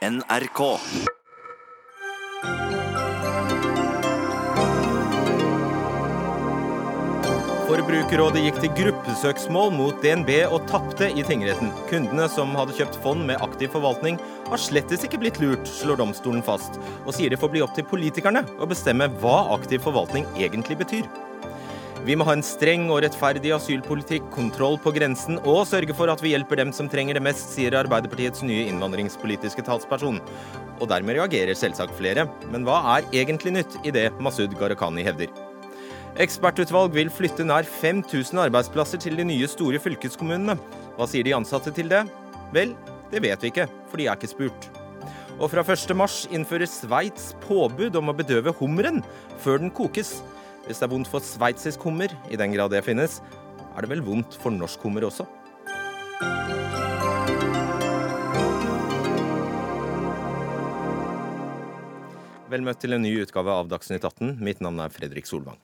NRK. Forbrukerrådet gikk til gruppesøksmål mot DNB og tapte i tingretten. Kundene som hadde kjøpt fond med aktiv forvaltning, har slettes ikke blitt lurt, slår domstolen fast, og sier det får bli opp til politikerne å bestemme hva aktiv forvaltning egentlig betyr. Vi må ha en streng og rettferdig asylpolitikk, kontroll på grensen og sørge for at vi hjelper dem som trenger det mest, sier Arbeiderpartiets nye innvandringspolitiske talsperson. Og dermed reagerer selvsagt flere. Men hva er egentlig nytt i det Masud Gharahkhani hevder? Ekspertutvalg vil flytte nær 5000 arbeidsplasser til de nye store fylkeskommunene. Hva sier de ansatte til det? Vel, det vet vi ikke, for de er ikke spurt. Og fra 1.3 innfører Sveits påbud om å bedøve hummeren før den kokes. Hvis det er vondt for sveitsisk hummer, i den grad det finnes, er det vel vondt for norsk hummer også? Vel møtt til en ny utgave av Dagsnytt 18. Mitt navn er Fredrik Solvang.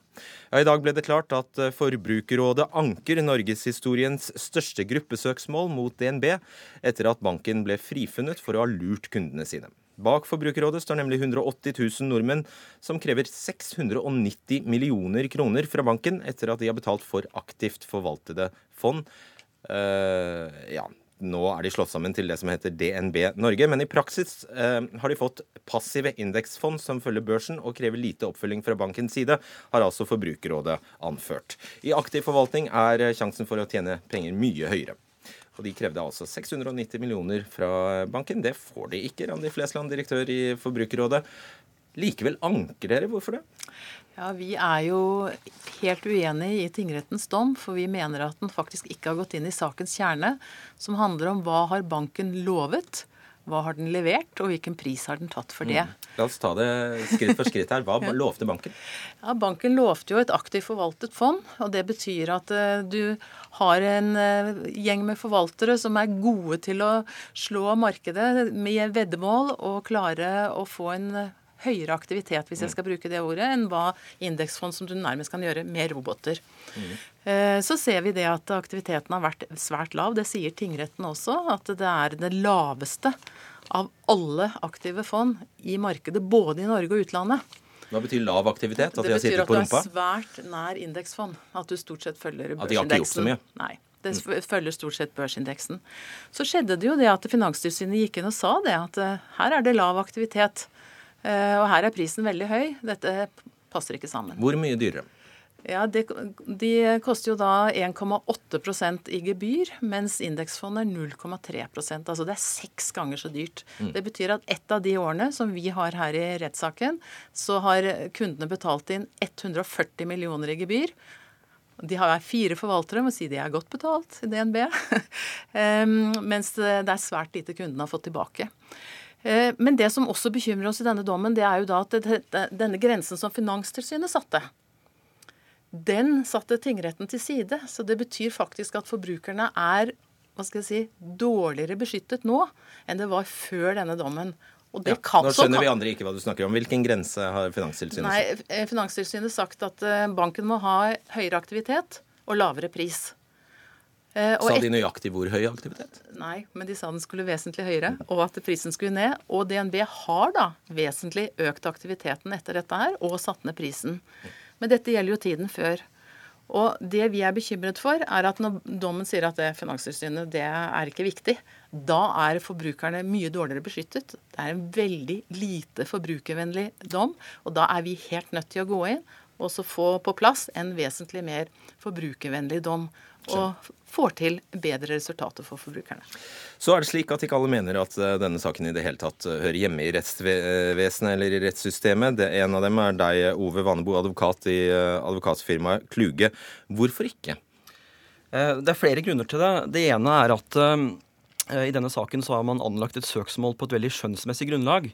Ja, I dag ble det klart at eh, Forbrukerrådet anker norgeshistoriens største gruppesøksmål mot DNB, etter at banken ble frifunnet for å ha lurt kundene sine. Bak Forbrukerrådet står nemlig 180 000 nordmenn som krever 690 millioner kroner fra banken etter at de har betalt for aktivt forvaltede fond. Uh, ja, nå er de slått sammen til det som heter DNB Norge, men i praksis eh, har de fått passive indeksfond som følger børsen og krever lite oppfølging fra bankens side, har altså Forbrukerrådet anført. I aktiv forvaltning er sjansen for å tjene penger mye høyere. Og de krevde altså 690 millioner fra banken. Det får de ikke, Randi Flesland, direktør i Forbrukerrådet. Likevel anker dere. Hvorfor det? Ja, Vi er jo helt uenig i tingrettens dom, for vi mener at den faktisk ikke har gått inn i sakens kjerne, som handler om hva har banken lovet hva har den levert, og hvilken pris har den tatt for det? Mm. La oss ta det skritt for skritt her. Hva lovte banken? Ja, Banken lovte jo et aktivt forvaltet fond. og Det betyr at uh, du har en uh, gjeng med forvaltere som er gode til å slå markedet med veddemål og klare å få en uh, høyere aktivitet, hvis jeg skal bruke det ordet, enn hva indeksfond som du nærmest kan gjøre med roboter. Mm. Så ser vi det at aktiviteten har vært svært lav. Det sier tingretten også, at det er det laveste av alle aktive fond i markedet, både i Norge og utlandet. Hva betyr lav aktivitet? At det de betyr at du er svært nær indeksfond. At du stort sett følger børsindeksen. At de har ikke gjort så mye? Nei. Det mm. følger stort sett børsindeksen. Så skjedde det jo det at Finanstilsynet gikk inn og sa det, at her er det lav aktivitet. Eh, og her er prisen veldig høy. Dette passer ikke sammen. Hvor mye dyrere? Ja, det, De koster jo da 1,8 i gebyr, mens indeksfondet er 0,3% Altså det er seks ganger så dyrt. Mm. Det betyr at ett av de årene som vi har her i rettssaken, så har kundene betalt inn 140 millioner i gebyr. De har fire forvaltere, må si de er godt betalt i DNB. mens det er svært lite kundene har fått tilbake. Eh, men det som også bekymrer oss i denne dommen, det er jo da at denne grensen som Finanstilsynet satte, den satte tingretten til side. Så det betyr faktisk at forbrukerne er hva skal jeg si, dårligere beskyttet nå enn det var før denne dommen. Og det ja, nå skjønner vi andre ikke hva du snakker om. Hvilken grense har Finanstilsynet satt? Finanstilsynet sagt at eh, banken må ha høyere aktivitet og lavere pris. Eh, og sa de nøyaktig hvor høy aktivitet? Nei, men de sa den skulle vesentlig høyere, og at prisen skulle ned. Og DNB har da vesentlig økt aktiviteten etter dette her, og satt ned prisen. Men dette gjelder jo tiden før. Og det vi er bekymret for, er at når dommen sier at det Finanstilsynet det er ikke viktig, da er forbrukerne mye dårligere beskyttet. Det er en veldig lite forbrukervennlig dom, og da er vi helt nødt til å gå inn og så få på plass en vesentlig mer forbrukervennlig dom og får til bedre resultater for forbrukerne. Så er det slik at ikke alle mener at eh, denne saken i det hele tatt eh, hører hjemme i rettsvesenet eller i rettssystemet. Det, en av dem er deg, Ove Vanebo, advokat i eh, advokatfirmaet Kluge. Hvorfor ikke? Det er flere grunner til det. Det ene er at i denne saken så har man anlagt et søksmål på et veldig skjønnsmessig grunnlag.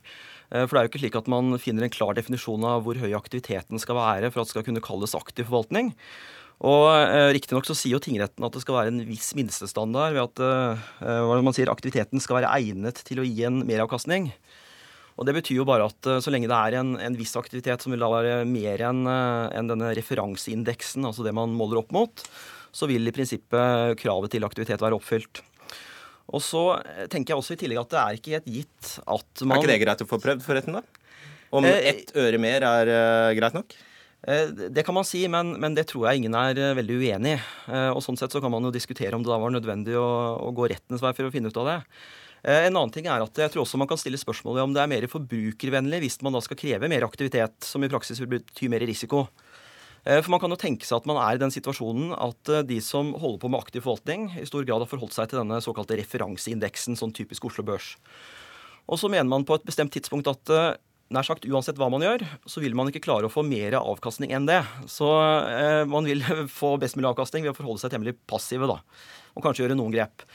For det er jo ikke slik at man finner en klar definisjon av hvor høy aktiviteten skal være for at det skal kunne kalles aktiv forvaltning. Og eh, Riktignok så sier jo tingretten at det skal være en viss minstestandard ved at eh, hva man sier, aktiviteten skal være egnet til å gi en meravkastning. Og Det betyr jo bare at eh, så lenge det er en, en viss aktivitet som vil da være mer enn eh, en denne referanseindeksen, altså det man måler opp mot, så vil i prinsippet kravet til aktivitet være oppfylt. Og så tenker jeg også i tillegg at det er ikke helt gitt at man Er ikke det greit å få prøvd, forretten, da? Om Eh, ett øre mer er uh, greit nok? Eh, Det kan man si, men, men det tror jeg ingen er eh, veldig uenig i. Eh, Og sånn sett så kan man jo diskutere om det da var nødvendig å, å gå rettens vei for å finne ut av det. En annen ting er at jeg tror også man kan stille spørsmål om det er mer forbrukervennlig hvis man da skal kreve mer aktivitet, som i praksis vil bety mer risiko. For man kan jo tenke seg at man er i den situasjonen at de som holder på med aktiv forvaltning, i stor grad har forholdt seg til denne såkalte referanseindeksen, sånn typisk Oslo Børs. Og så mener man på et bestemt tidspunkt at nær sagt uansett hva man gjør, så vil man ikke klare å få mer avkastning enn det. Så eh, man vil få best mulig avkastning ved å forholde seg temmelig passive, da. Og kanskje gjøre noen grep.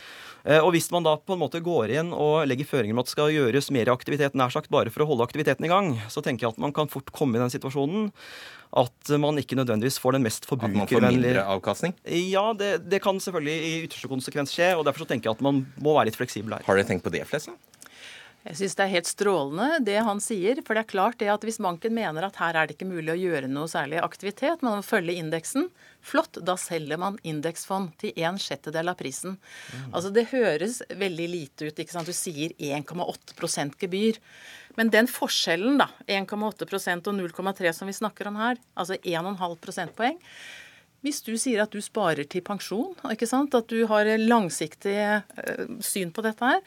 Eh, og hvis man da på en måte går inn og legger føringer om at det skal gjøres mer aktivitet, nær sagt bare for å holde aktiviteten i gang, så tenker jeg at man kan fort komme i den situasjonen at man ikke nødvendigvis får den mest At man får mindre avkastning? Ja, det, det kan selvfølgelig i ytterste konsekvens skje, og derfor så tenker jeg at man må være litt fleksibel her. Har dere tenkt på det, flest? Jeg syns det er helt strålende det han sier. For det er klart det at hvis banken mener at her er det ikke mulig å gjøre noe særlig aktivitet, man må følge indeksen, flott, da selger man indeksfond til en sjettedel av prisen. Altså det høres veldig lite ut. ikke sant? Du sier 1,8% gebyr. Men den forskjellen, da, 1,8% og 0,3 som vi snakker om her, altså 1,5 prosentpoeng, hvis du sier at du sparer til pensjon, ikke sant? at du har langsiktig eh, syn på dette her,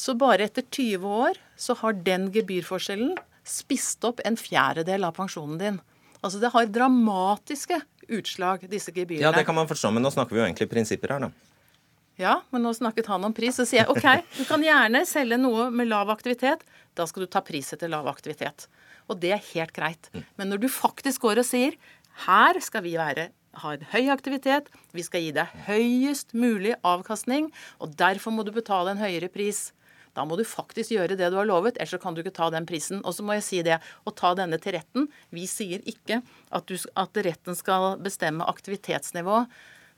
så bare etter 20 år så har den gebyrforskjellen spist opp en fjerdedel av pensjonen din. Altså det har dramatiske utslag, disse gebyrene. Ja, det kan man forstå, men nå snakker vi jo egentlig prinsipper her, da. Ja, men nå snakket han om pris. Så sier jeg OK, du kan gjerne selge noe med lav aktivitet. Da skal du ta pris etter lav aktivitet. Og det er helt greit. Men når du faktisk går og sier her skal vi være ha en høy aktivitet, vi skal gi deg høyest mulig avkastning, og derfor må du betale en høyere pris. Da må du faktisk gjøre det du har lovet, ellers så kan du ikke ta den prisen. Og så må jeg si det, å ta denne til retten Vi sier ikke at, du, at retten skal bestemme aktivitetsnivå.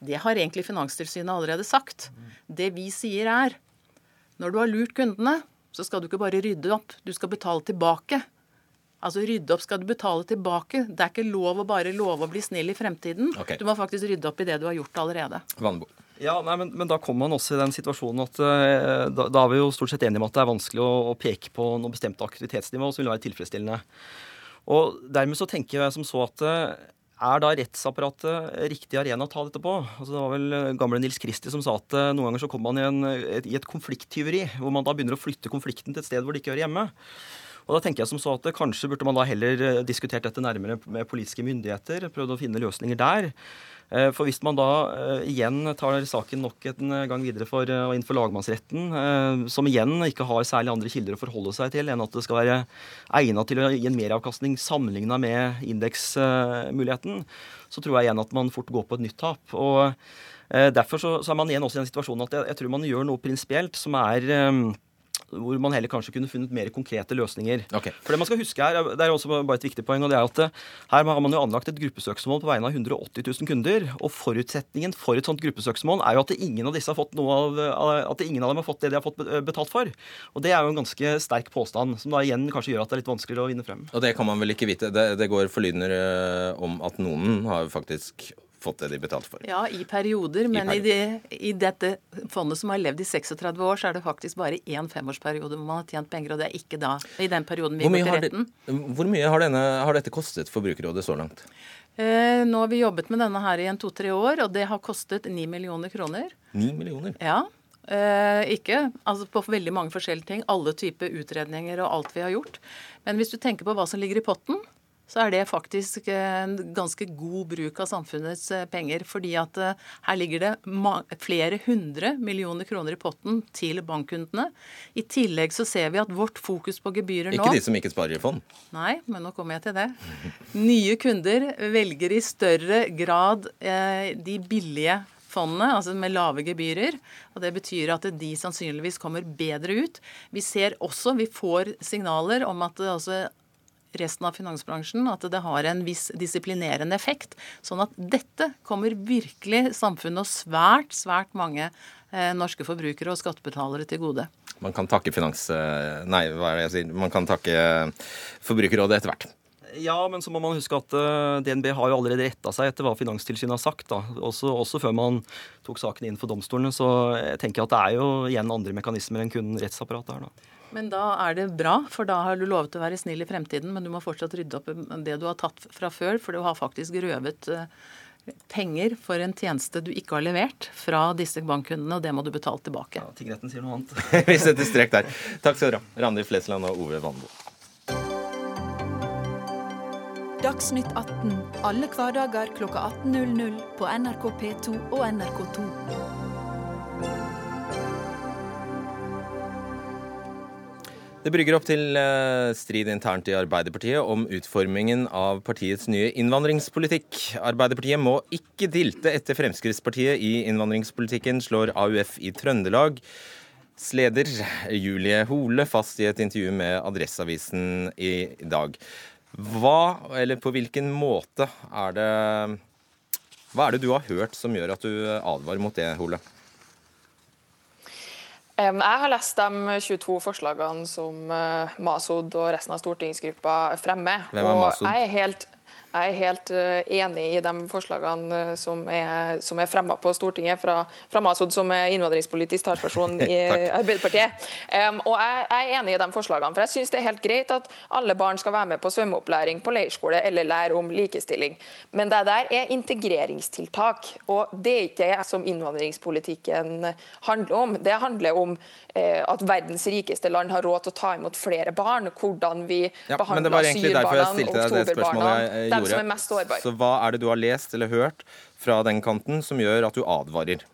Det har egentlig Finanstilsynet allerede sagt. Det vi sier er når du har lurt kundene, så skal du ikke bare rydde opp, du skal betale tilbake. Altså rydde opp skal du betale tilbake. Det er ikke lov å bare love å bli snill i fremtiden. Okay. Du må faktisk rydde opp i det du har gjort allerede. Vanbo. Ja, nei, men, men da kommer man også i den situasjonen at uh, da, da er vi jo stort sett enige om at det er vanskelig å, å peke på noe bestemt aktivitetsnivå som vil være tilfredsstillende. Og dermed så tenker jeg som så at eh, er da rettsapparatet riktig arena å ta dette på? Altså Det var vel eh, gamle Nils Kristi som sa at noen ganger så kommer man i, en, et, i et konflikttyveri, hvor man da begynner å flytte konflikten til et sted hvor det ikke hører hjemme. Og da tenker jeg som så at Kanskje burde man da heller diskutert dette nærmere med politiske myndigheter. Prøvd å finne løsninger der. Eh, For hvis man da eh, igjen tar saken nok en gang videre for, eh, og lagmannsretten, eh, som igjen ikke har særlig andre kilder å forholde seg til enn at det skal være egnet til å gi en meravkastning sammenligna med indeksmuligheten, så tror jeg igjen at man fort går på et nytt tap. Og eh, Derfor så, så er man igjen også i den situasjonen at jeg, jeg tror man gjør noe prinsipielt som er eh, hvor man heller kanskje kunne funnet mer konkrete løsninger. Okay. For Det man skal huske her, er- det er også bare et viktig poeng, og det er at eh, her har man jo anlagt et gruppesøksmål på vegne av 180 000 kunder. og Forutsetningen for et sånt gruppesøksmål er jo at ingen av disse har fått noe av, at ingen av dem har fått det de har fått betalt for. Og Det er jo en ganske sterk påstand, som da igjen kanskje gjør at det er litt vanskeligere å vinne frem. Og det kan man vel ikke vite. Det, det går forlydender eh, om at noen har faktisk fått det de betalte for. Ja, i perioder, men i, det, i dette fondet som har levd i 36 år, så er det faktisk bare én femårsperiode hvor man har tjent penger, og det er ikke da i den perioden vi går til retten. det, hvor mye har, denne, har dette kostet Forbrukerrådet så langt? Eh, nå har vi jobbet med denne her i en to-tre år, og det har kostet 9 millioner kroner. Ni millioner? Ja. Eh, ikke altså på veldig mange forskjellige ting. Alle typer utredninger og alt vi har gjort. Men hvis du tenker på hva som ligger i potten, så er det faktisk en ganske god bruk av samfunnets eh, penger. Fordi at eh, her ligger det flere hundre millioner kroner i potten til bankkundene. I tillegg så ser vi at vårt fokus på gebyrer nå Ikke de som ikke sparer i fond. Nei, men nå kommer jeg til det. Nye kunder velger i større grad eh, de billige fondene, altså med lave gebyrer. og Det betyr at de sannsynligvis kommer bedre ut. Vi ser også, vi får signaler om at det også resten av finansbransjen at det har en viss disiplinerende effekt. Sånn at dette kommer virkelig samfunnet og svært, svært mange eh, norske forbrukere og skattebetalere til gode. Man kan takke finans... eh, Nei, hva er det jeg sier? Man kan takke Forbrukerrådet etter hvert. Ja, men så må man huske at eh, DNB har jo allerede retta seg etter hva Finanstilsynet har sagt. da, også, også, før man tok saken inn for domstolene. Så jeg tenker at det er jo igjen andre mekanismer enn kun rettsapparatet her. da. Men da er det bra, for da har du lovet å være snill i fremtiden. Men du må fortsatt rydde opp det du har tatt fra før, for du har faktisk røvet uh, penger for en tjeneste du ikke har levert fra disse bankkundene, og det må du betale tilbake. Ja, Tingretten sier noe annet. Vi setter strek der. Takk skal dere ha, Randi Flesland og Ove Vanbo. Dagsnytt 18 alle hverdager kl 18.00 på NRK P2 og NRK2. Det brygger opp til eh, strid internt i Arbeiderpartiet om utformingen av partiets nye innvandringspolitikk. Arbeiderpartiet må ikke dilte etter Fremskrittspartiet i innvandringspolitikken, slår AUF i Trøndelag. Leder Julie Hole fast i et intervju med Adresseavisen i dag. Hva, eller på hvilken måte er det Hva er det du har hørt som gjør at du advarer mot det, Hole? Jeg har lest de 22 forslagene som eh, Masud og resten av stortingsgruppa fremmer. Hvem er Masud? Og jeg er helt jeg er helt uh, enig i de forslagene uh, som er, som er fremma på Stortinget fra, fra, Masud, som er innvandringspolitisk talsperson i Arbeiderpartiet. Um, og jeg, jeg, er enig i de forslagene. For jeg syns det er helt greit at alle barn skal være med på svømmeopplæring på leirskole eller lære om likestilling. Men det der er integreringstiltak. Og det er ikke det som innvandringspolitikken handler om. Det handler om eh, at verdens rikeste land har råd til å ta imot flere barn. Hvordan vi ja, behandler asylbarna, oktoberbarna gjorde. som er mest. Så hva er det du har lest eller hørt fra den kanten som gjør at du advarer?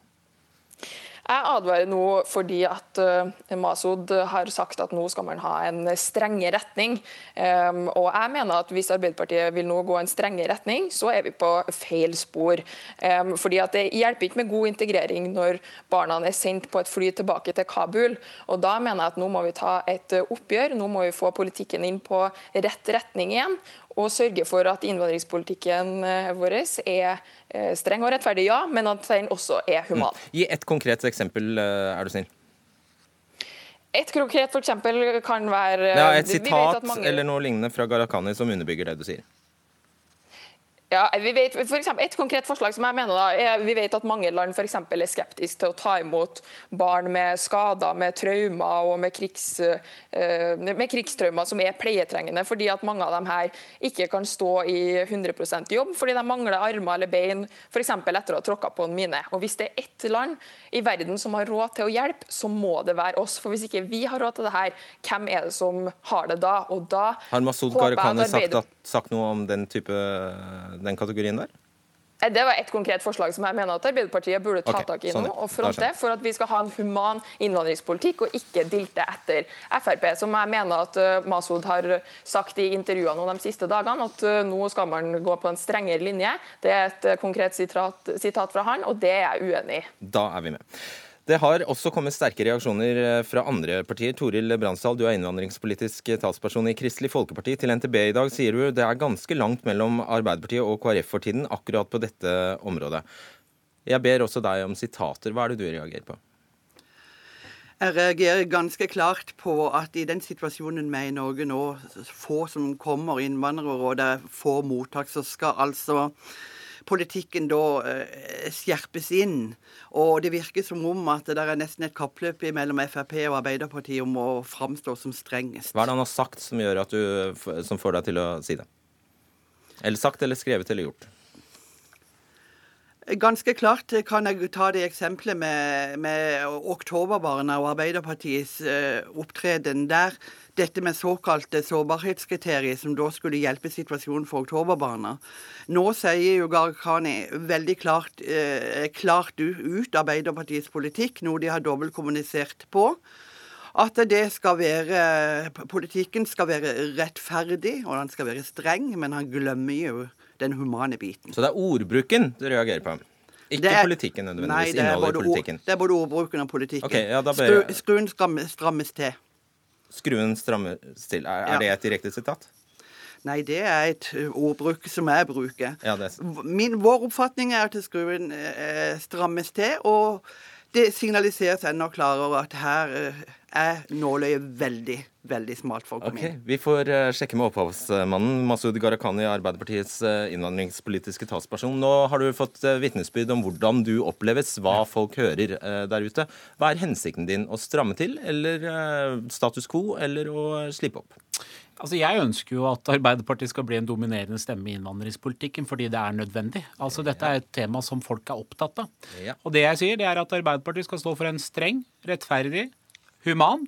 Jeg advarer nå fordi at uh, Masud har sagt at nå skal man ha en strenge retning. Um, og jeg mener at hvis Arbeiderpartiet vil nå gå en strenge retning, så er vi på feil spor. Um, fordi at Det hjelper ikke med god integrering når barna er sendt på et fly tilbake til Kabul. Og Da mener jeg at nå må vi ta et oppgjør. Nå må vi få politikken inn på rett retning igjen og sørge for at innvandringspolitikken eh, vår er eh, streng og rettferdig, ja, men at den også er human. Mm. Gi et konkret eksempel, eh, er du snill. Et konkret eksempel kan være ja, Et sitat mange... eller noe lignende fra Gharahkhani som underbygger det du sier. Ja, vi vet, for eksempel, et konkret forslag som jeg mener da, er Vi vet at mange land for er skeptiske til å ta imot barn med skader, med traumer og med, krigs, uh, med krigstraumer som er pleietrengende, fordi at mange av dem her ikke kan stå i 100% jobb fordi de mangler armer eller bein f.eks. etter å ha tråkka på en mine. Og Hvis det er ett land i verden som har råd til å hjelpe, så må det være oss. For Hvis ikke vi har råd til det her, hvem er det som har det da? Og da Har Masud Gharahkhani sagt, sagt noe om den type den kategorien der? Eh, det var et konkret forslag som jeg mener at Arbeiderpartiet burde ta tak i sånn, nå og fronte, for at vi skal ha en human innvandringspolitikk og ikke dilte etter Frp, som jeg mener at uh, Masud har sagt i intervjuene de siste dagene, at uh, nå skal man gå på en strengere linje. Det er et konkret sitat, sitat fra han, og det er jeg uenig i. Da er vi med. Det har også kommet sterke reaksjoner eh, fra andre partier. Toril Bransdal, du er innvandringspolitisk talsperson i Kristelig Folkeparti. Til NTB i dag sier du det er ganske langt mellom Arbeiderpartiet og KrF for tiden akkurat på dette området. Jeg ber også deg om sitater. Hva er det du reagerer på? Jeg reagerer ganske klart på at i den situasjonen vi i Norge nå, få som kommer innvandrere, og det er få mottak, så skal altså politikken da eh, skjerpes inn. Og det virker som om at det er nesten et kappløp mellom Frp og Arbeiderpartiet om å framstå som strengest. Hva er det han har sagt som, gjør at du, som får deg til å si det? Eller sagt eller skrevet eller gjort? Ganske klart kan jeg ta det eksempelet med, med Oktoberbarna og Arbeiderpartiets uh, opptreden der. Dette med såkalte sårbarhetskriterier, som da skulle hjelpe situasjonen for oktoberbarna. Nå sier jo Gharahkhani veldig klart, eh, klart ut Arbeiderpartiets politikk, noe de har dobbeltkommunisert på at det skal være Politikken skal være rettferdig, og den skal være streng, men han glemmer jo den humane biten. Så det er ordbruken du reagerer på? Ikke er, politikken nødvendigvis? Nei, det er, både, ord, det er både ordbruken og politikken. Okay, ja, Skru, skruen strammes til. Skruen strammes til. Er, er ja. det et direkte sitat? Nei, det er et ordbruk som jeg bruker. Ja, det. Min, vår oppfatning er at skruen eh, strammes til. og det signaliseres enda klarere at her eh, er nåløyet veldig, veldig smalt for å komme Ok, inn. Vi får eh, sjekke med opphavsmannen Masud Gharahkhani, Arbeiderpartiets eh, innvandringspolitiske talsperson. Nå har du fått vitnesbyrd om hvordan du oppleves, hva folk hører der ute. Hva er hensikten din? Å stramme til, eller status quo, eller å slippe opp? Altså, Jeg ønsker jo at Arbeiderpartiet skal bli en dominerende stemme i innvandringspolitikken, fordi det er nødvendig. Altså, Dette er et tema som folk er opptatt av. Ja. Og det jeg sier, det er at Arbeiderpartiet skal stå for en streng, rettferdig, human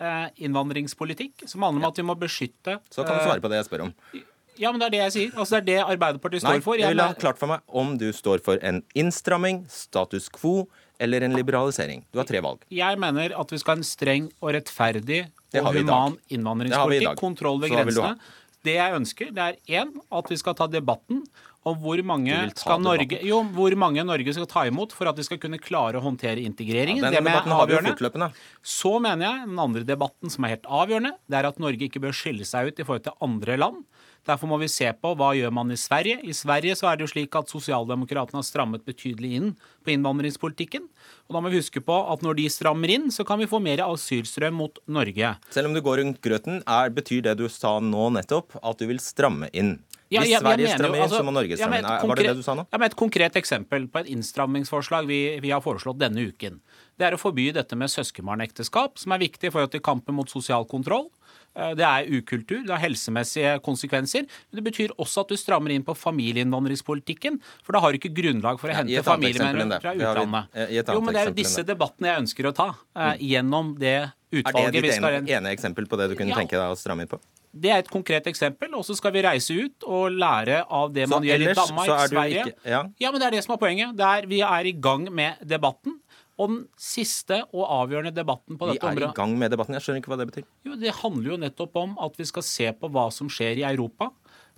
eh, innvandringspolitikk som handler om at vi må beskytte Så kan du svare på det jeg spør om. eh, Ja, men det er det jeg sier. Altså, Det er det Arbeiderpartiet Nei, står for. jeg vil ha klart for meg om du står for en innstramming, status quo eller en liberalisering. Du har tre valg. Jeg mener at vi skal ha en streng og rettferdig og human innvandringspolitikk. Kontroll ved grensene. Det jeg ønsker, det er én, at vi skal ta debatten om hvor mange, Norge, jo, hvor mange Norge skal ta imot for at vi skal kunne klare å håndtere integreringen. Den det med debatten har vi jo fortløpende. Så mener jeg den andre debatten som er helt avgjørende, det er at Norge ikke bør skille seg ut i forhold til andre land. Derfor må vi se på hva gjør man i Sverige. I Sverige så er det jo slik at sosialdemokratene har strammet betydelig inn på innvandringspolitikken. Og da må vi huske på at når de strammer inn, så kan vi få mer asylstrøm mot Norge. Selv om du går rundt grøten, er, betyr det du sa nå nettopp, at du vil stramme inn? Ja, Hvis jeg- jeg Sverige jo, strammer inn, altså, så må Norge stramme men inn. et Er- Var det det du sa nå? Ja, men Et konkret eksempel på et innstrammingsforslag vi, vi har foreslått denne uken. Det er å forby dette med søskenbarnekteskap, som er viktig i forhold til kampen mot sosial kontroll. Eh, Det er ukultur, det har helsemessige konsekvenser. Men det betyr også at du strammer inn på familieinnvandringspolitikken. For da har du ikke grunnlag for å hente enn familiemedlemmer fra utlandet. eh, Jo, men det er jo disse debattene jeg ønsker å ta Uh, gjennom det Er det utvalget ditt ene, ene eksempel på det du kunne Ja. tenke deg å stramme inn på? Det er et konkret eksempel. Og så skal vi reise ut og lære av det Så man gjør i Danmark, så er Sverige. ikke- ja. men det er det som er poenget. Er, vi er i gang med debatten. Og den siste og avgjørende debatten på dette området. Vi er i gang med debatten. Jeg skjønner ikke hva det betyr. jo, Det handler jo nettopp om at vi skal se på hva som skjer i Europa.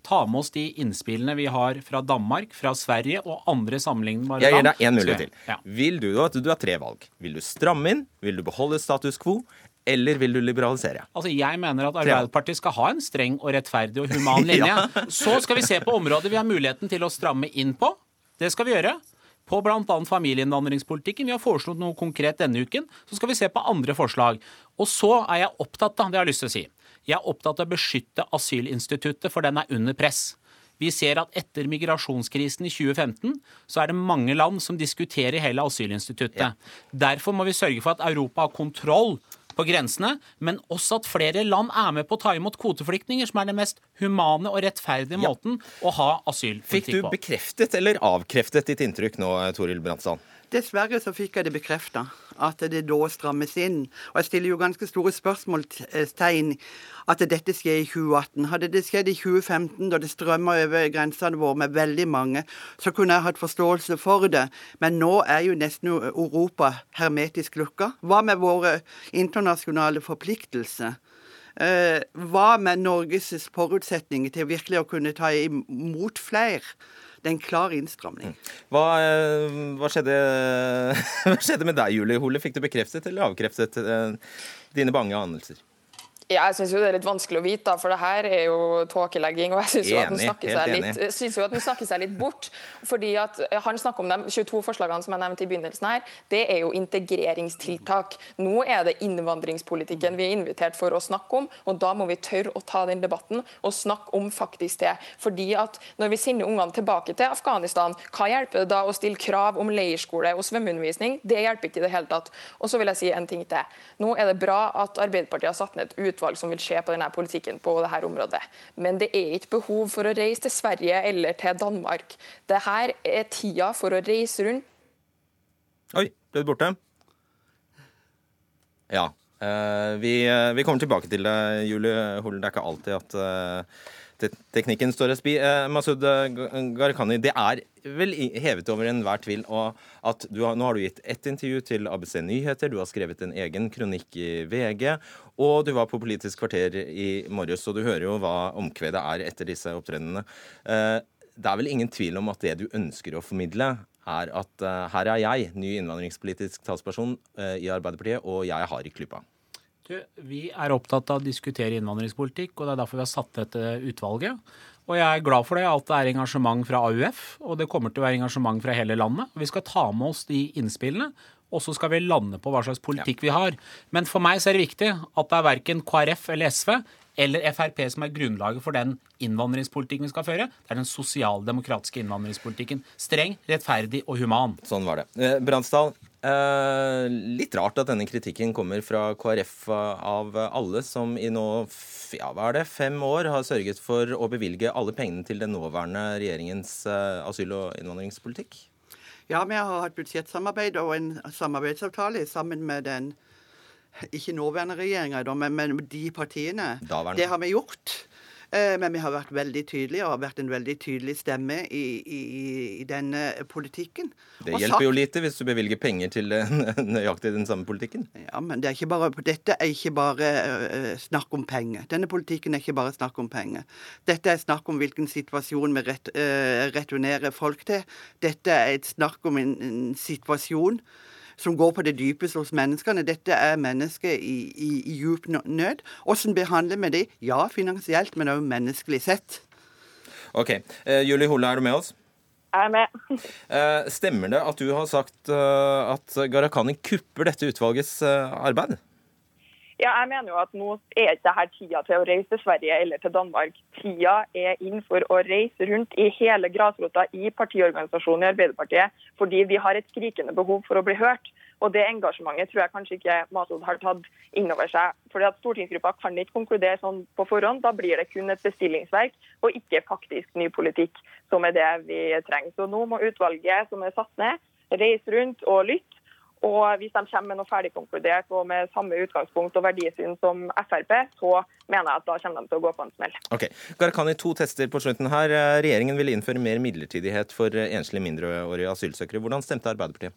Ta med oss de innspillene vi har fra Danmark, fra Sverige og andre sammenlignbare Jeg gir deg én mulighet til. Ja. Vil du, du har tre valg. Vil du stramme inn? Vil du beholde status quo? Eller vil du liberalisere? Altså, Jeg mener at Arbeiderpartiet skal ha en streng og rettferdig og human linje. Ja. Så skal vi se på områder vi har muligheten til å stramme inn på. Det skal vi gjøre. På bl.a. familieinnvandringspolitikken. Vi har foreslått noe konkret denne uken. Så skal vi se på andre forslag. Og så er jeg opptatt av, det jeg har lyst til å si, jeg er opptatt av å beskytte asylinstituttet, for den er under press. Vi ser at etter migrasjonskrisen i 2015 så er det mange land som diskuterer hele asylinstituttet. Derfor må vi sørge for at Europa har kontroll på grensene, men også at flere land er med på å ta imot kvoteflyktninger, som er den mest humane og rettferdige Ja. måten å ha Fikk du bekreftet eller avkreftet ditt inntrykk nå, Toril Brandsdal? Dessverre så fikk jeg det bekrefta, at det da strammes inn. Og jeg stiller jo ganske store spørsmålstegn at dette skjer i 2018. Hadde det skjedd i 2015, da det strømma over grensene våre med veldig mange, så kunne jeg hatt forståelse for det. Men nå er jo nesten Europa hermetisk lukka. Hva med våre internasjonale forpliktelser? Eh, hva med Norges forutsetninger til virkelig å kunne ta imot flere? Det er en klar innstramning. Hva, eh, hva, skjedde, hva skjedde med deg, Julie Hole? Fikk du bekreftet eller avkreftet eh, dine bange anelser? Ja, jeg syns det er litt vanskelig å vite, for det her er jo tåkelegging. Og jeg syns jo jo at den snakker seg litt bort. Fordi at eh, Han snakker om de 22 forslagene som jeg nevnte i begynnelsen her. Det er jo integreringstiltak. Nå er det innvandringspolitikken vi er invitert for å snakke om, og da må vi tørre å ta den debatten og snakke om faktisk det. Fordi at når vi sender ungene tilbake til Afghanistan, hva hjelper det da å stille krav om leirskole og svømmeundervisning? Det hjelper ikke i det hele tatt. Og så vil jeg si en ting til. Nå er det bra at Arbeiderpartiet har satt ned et utvalg som vil se på denne politikken på dette området. Men det er ikke behov for å reise til Sverige eller til Danmark. Dette er tida for å reise rundt Oi, ble du borte? Ja. eh, vi, eh, vi kommer tilbake til det, Julie Hole. Det er ikke alltid at eh, te teknikken står og spi. Eh, Masud eh, Gharahkhani, det er vel hevet over enhver tvil at har, nå har du gitt ett intervju til ABC Nyheter, du har skrevet en egen kronikk i VG, og du var på Politisk kvarter i morges, og du hører jo hva omkvedet er etter disse opptredenene. Eh, det er vel ingen tvil om at det du ønsker å formidle, er at eh, her er jeg, ny innvandringspolitisk talsperson eh, i Arbeiderpartiet, og jeg har i klypa. Du, vi er opptatt av å diskutere innvandringspolitikk, og det er derfor vi har satt dette utvalget. Og jeg er glad for det, at det er engasjement fra AUF, og det kommer til å være engasjement fra hele landet. Vi skal ta med oss de innspillene og så skal vi lande på hva slags politikk vi har. Men for meg så er det viktig at det er verken KrF eller SV eller Frp som er grunnlaget for den innvandringspolitikken vi skal føre. Det er den sosialdemokratiske innvandringspolitikken. Streng, rettferdig og human. Sånn var det. Eh, Bransdal, eh, litt rart at denne kritikken kommer fra KrF av alle som i nå ja, hva er det, fem år har sørget for å bevilge alle pengene til den nåværende regjeringens eh, asyl- og innvandringspolitikk? Ja, vi har hatt budsjettsamarbeid og en samarbeidsavtale sammen med den ikke nåværende regjeringa, men, men de partiene. Daværende. Det har vi gjort. Eh, men vi har vært veldig tydelige og har vært en veldig tydelig stemme i, i, i denne politikken. Det Og hjelper sagt- jo lite hvis du bevilger penger til eh, nøyaktig den samme politikken. Ja, men det er ikke bare, dette er ikke bare eh, snakk om penger. Denne politikken er ikke bare snakk om penger. Dette er snakk om hvilken situasjon vi ret, returnerer folk til. Dette er et snakk om en, en situasjon som går på det dypeste hos menneskene. Dette er mennesker i, i, i djup nød. Hvordan behandler vi dem? Ja, finansielt, men også menneskelig sett. Ok, Uh, Julie Hole, er du med oss? Jeg er med. Eh, stemmer det at du har sagt eh, at Gharahkhani kupper dette utvalgets arbeid? Ja, jeg mener jo at nå er ikke dette tida til å reise til Sverige eller til Danmark. Tida er inn for å reise rundt i hele grasrota i partiorganisasjonen i Arbeiderpartiet, fordi vi har et skrikende behov for å bli hørt. Og det engasjementet tror jeg kanskje ikke Masud har tatt inn over seg. Fordi at Stortingsgruppa kan ikke konkludere sånn på forhånd. Da blir det kun et bestillingsverk, og ikke faktisk ny politikk, som er det vi trenger. Så nå må utvalget som er satt ned, reise rundt og lytte. Og hvis de kommer med noe ferdigkonkludert og med samme utgangspunkt og verdisyn som Frp, så mener jeg at da kommer de til å gå på en smell. Ok, Gharahkhani, to tester på slutten her. Eh, Regjeringen vil innføre mer midlertidighet for eh, enslige mindreårige asylsøkere. Hvordan stemte Arbeiderpartiet?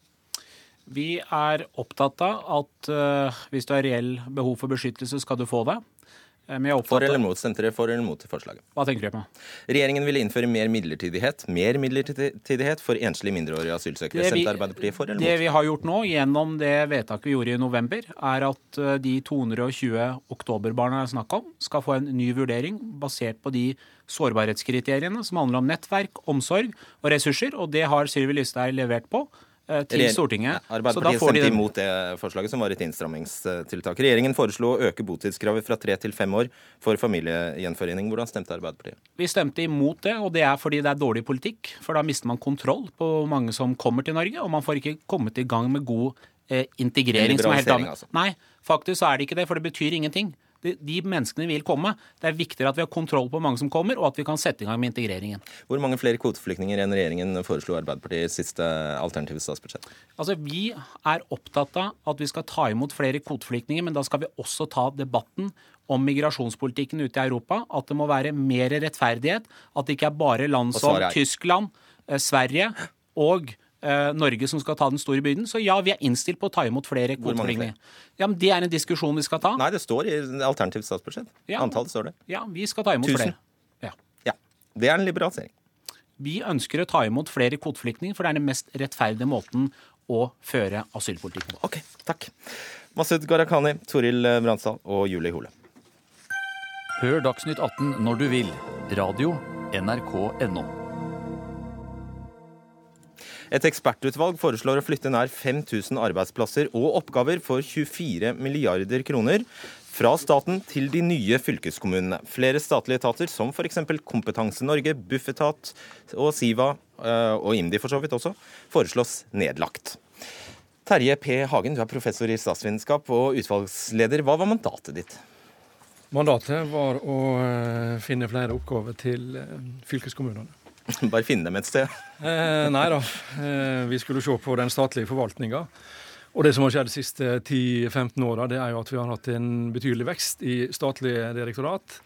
Vi er opptatt av at uh, hvis du har reell behov for beskyttelse, skal du få det. Eh, For eller mot? Stemte dere for eller mot forslaget? Hva tenker du på? Regjeringen ville innføre mer midlertidighet Mer midlertidighet for enslige mindreårige asylsøkere. Det vi- Stemte Arbeiderpartiet for eller Det mot? vi har gjort nå, gjennom det vedtaket vi gjorde i november, er at eh, de 220 oktoberbarna det er snakk om, skal få en ny vurdering basert på de sårbarhetskriteriene som handler om nettverk, omsorg og ressurser. Og det har Sylvi Listhaug levert på til Regjer- Stortinget. Arbeiderpartiet får de stemte imot det forslaget, som var et innstrammingstiltak. Regjeringen foreslo å øke botidskravet fra tre til fem år for familiegjenforening. Hvordan stemte Arbeiderpartiet? Vi stemte imot det, og det er fordi det er dårlig politikk. For da mister man kontroll på mange som kommer til Norge, og man får ikke kommet i gang med god eh, integrering. Som er helt altså. Nei, faktisk så er det ikke det, for det betyr ingenting. De, menneskene vil komme. Det er viktigere at vi har kontroll på hvor mange som kommer, og at vi kan sette i gang med integreringen. Hvor mange flere kvoteflyktninger enn regjeringen foreslo Arbeiderpartiet i siste alternative statsbudsjett? Altså, Vi er opptatt av at vi skal ta imot flere kvoteflyktninger, men da skal vi også ta debatten om migrasjonspolitikken ute i Europa. At det må være mer rettferdighet. At det ikke er bare land som Tyskland, eh, Sverige og Norge som skal ta den store byrden. Så ja, vi er innstilt på å ta imot flere kvoteflyktninger. Ja, men Det er en diskusjon vi skal ta. Nei, det står i alternativt statsbudsjett. Ja. Antallet står det. Ja, vi skal ta imot Tusen. flere. Ja. Ja. Det er en liberalisering. Vi ønsker å ta imot flere kvoteflyktninger, for det er den mest rettferdige måten å føre asylpolitikk på. Ok, takk. Masud Gharahkhani, Toril Bransdal og Julie Hole. Hør Dagsnytt 18 når du vil. Radio NRK NRK.no. Et ekspertutvalg foreslår å flytte nær 5000 arbeidsplasser og oppgaver for 24 milliarder kroner fra staten til de nye fylkeskommunene. Flere statlige etater, som f.eks. Kompetanse Norge, Bufetat og Siva, eh, og IMDi for så vidt også, foreslås nedlagt. Terje P. Hagen, du er professor i statsvitenskap og utvalgsleder. Hva var mandatet ditt? Mandatet var å eh, finne flere oppgaver til eh, fylkeskommunene. Bare finne dem et sted. Eh, nei da, eh, vi skulle se på den statlige forvaltninga. Og det som har skjedd de siste 10-15 åra, er jo at vi har hatt en betydelig vekst i statlige direktorat.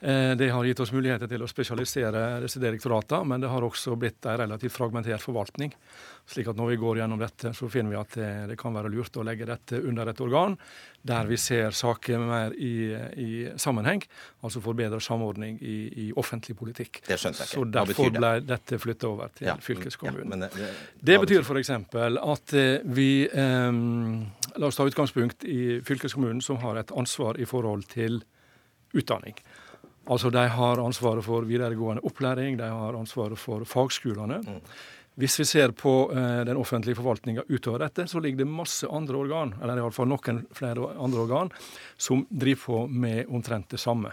Eh, Det har gitt oss muligheter til å spesialisere disse direktoratene, men det har også blitt en relativt fragmentert forvaltning. Slik at når vi går gjennom dette, så finner vi at det, det kan være lurt å legge dette under et organ der vi ser saker mer i, i sammenheng, altså får bedre samordning i, i offentlig politikk. Det skjønte jeg ikke. Så derfor ble dette flytta over til Ja, fylkeskommunen. ja, det- det- Det hva betyr f.eks. at eh, vi eh, La oss ta utgangspunkt i fylkeskommunen, som har et ansvar i forhold til utdanning. Altså De har ansvaret for videregående opplæring, de har ansvaret for fagskolene. Hvis vi ser på eh, den offentlige forvaltninga utover dette, så ligger det masse andre organ, eller iallfall noen flere andre organ, som driver på med omtrent det samme.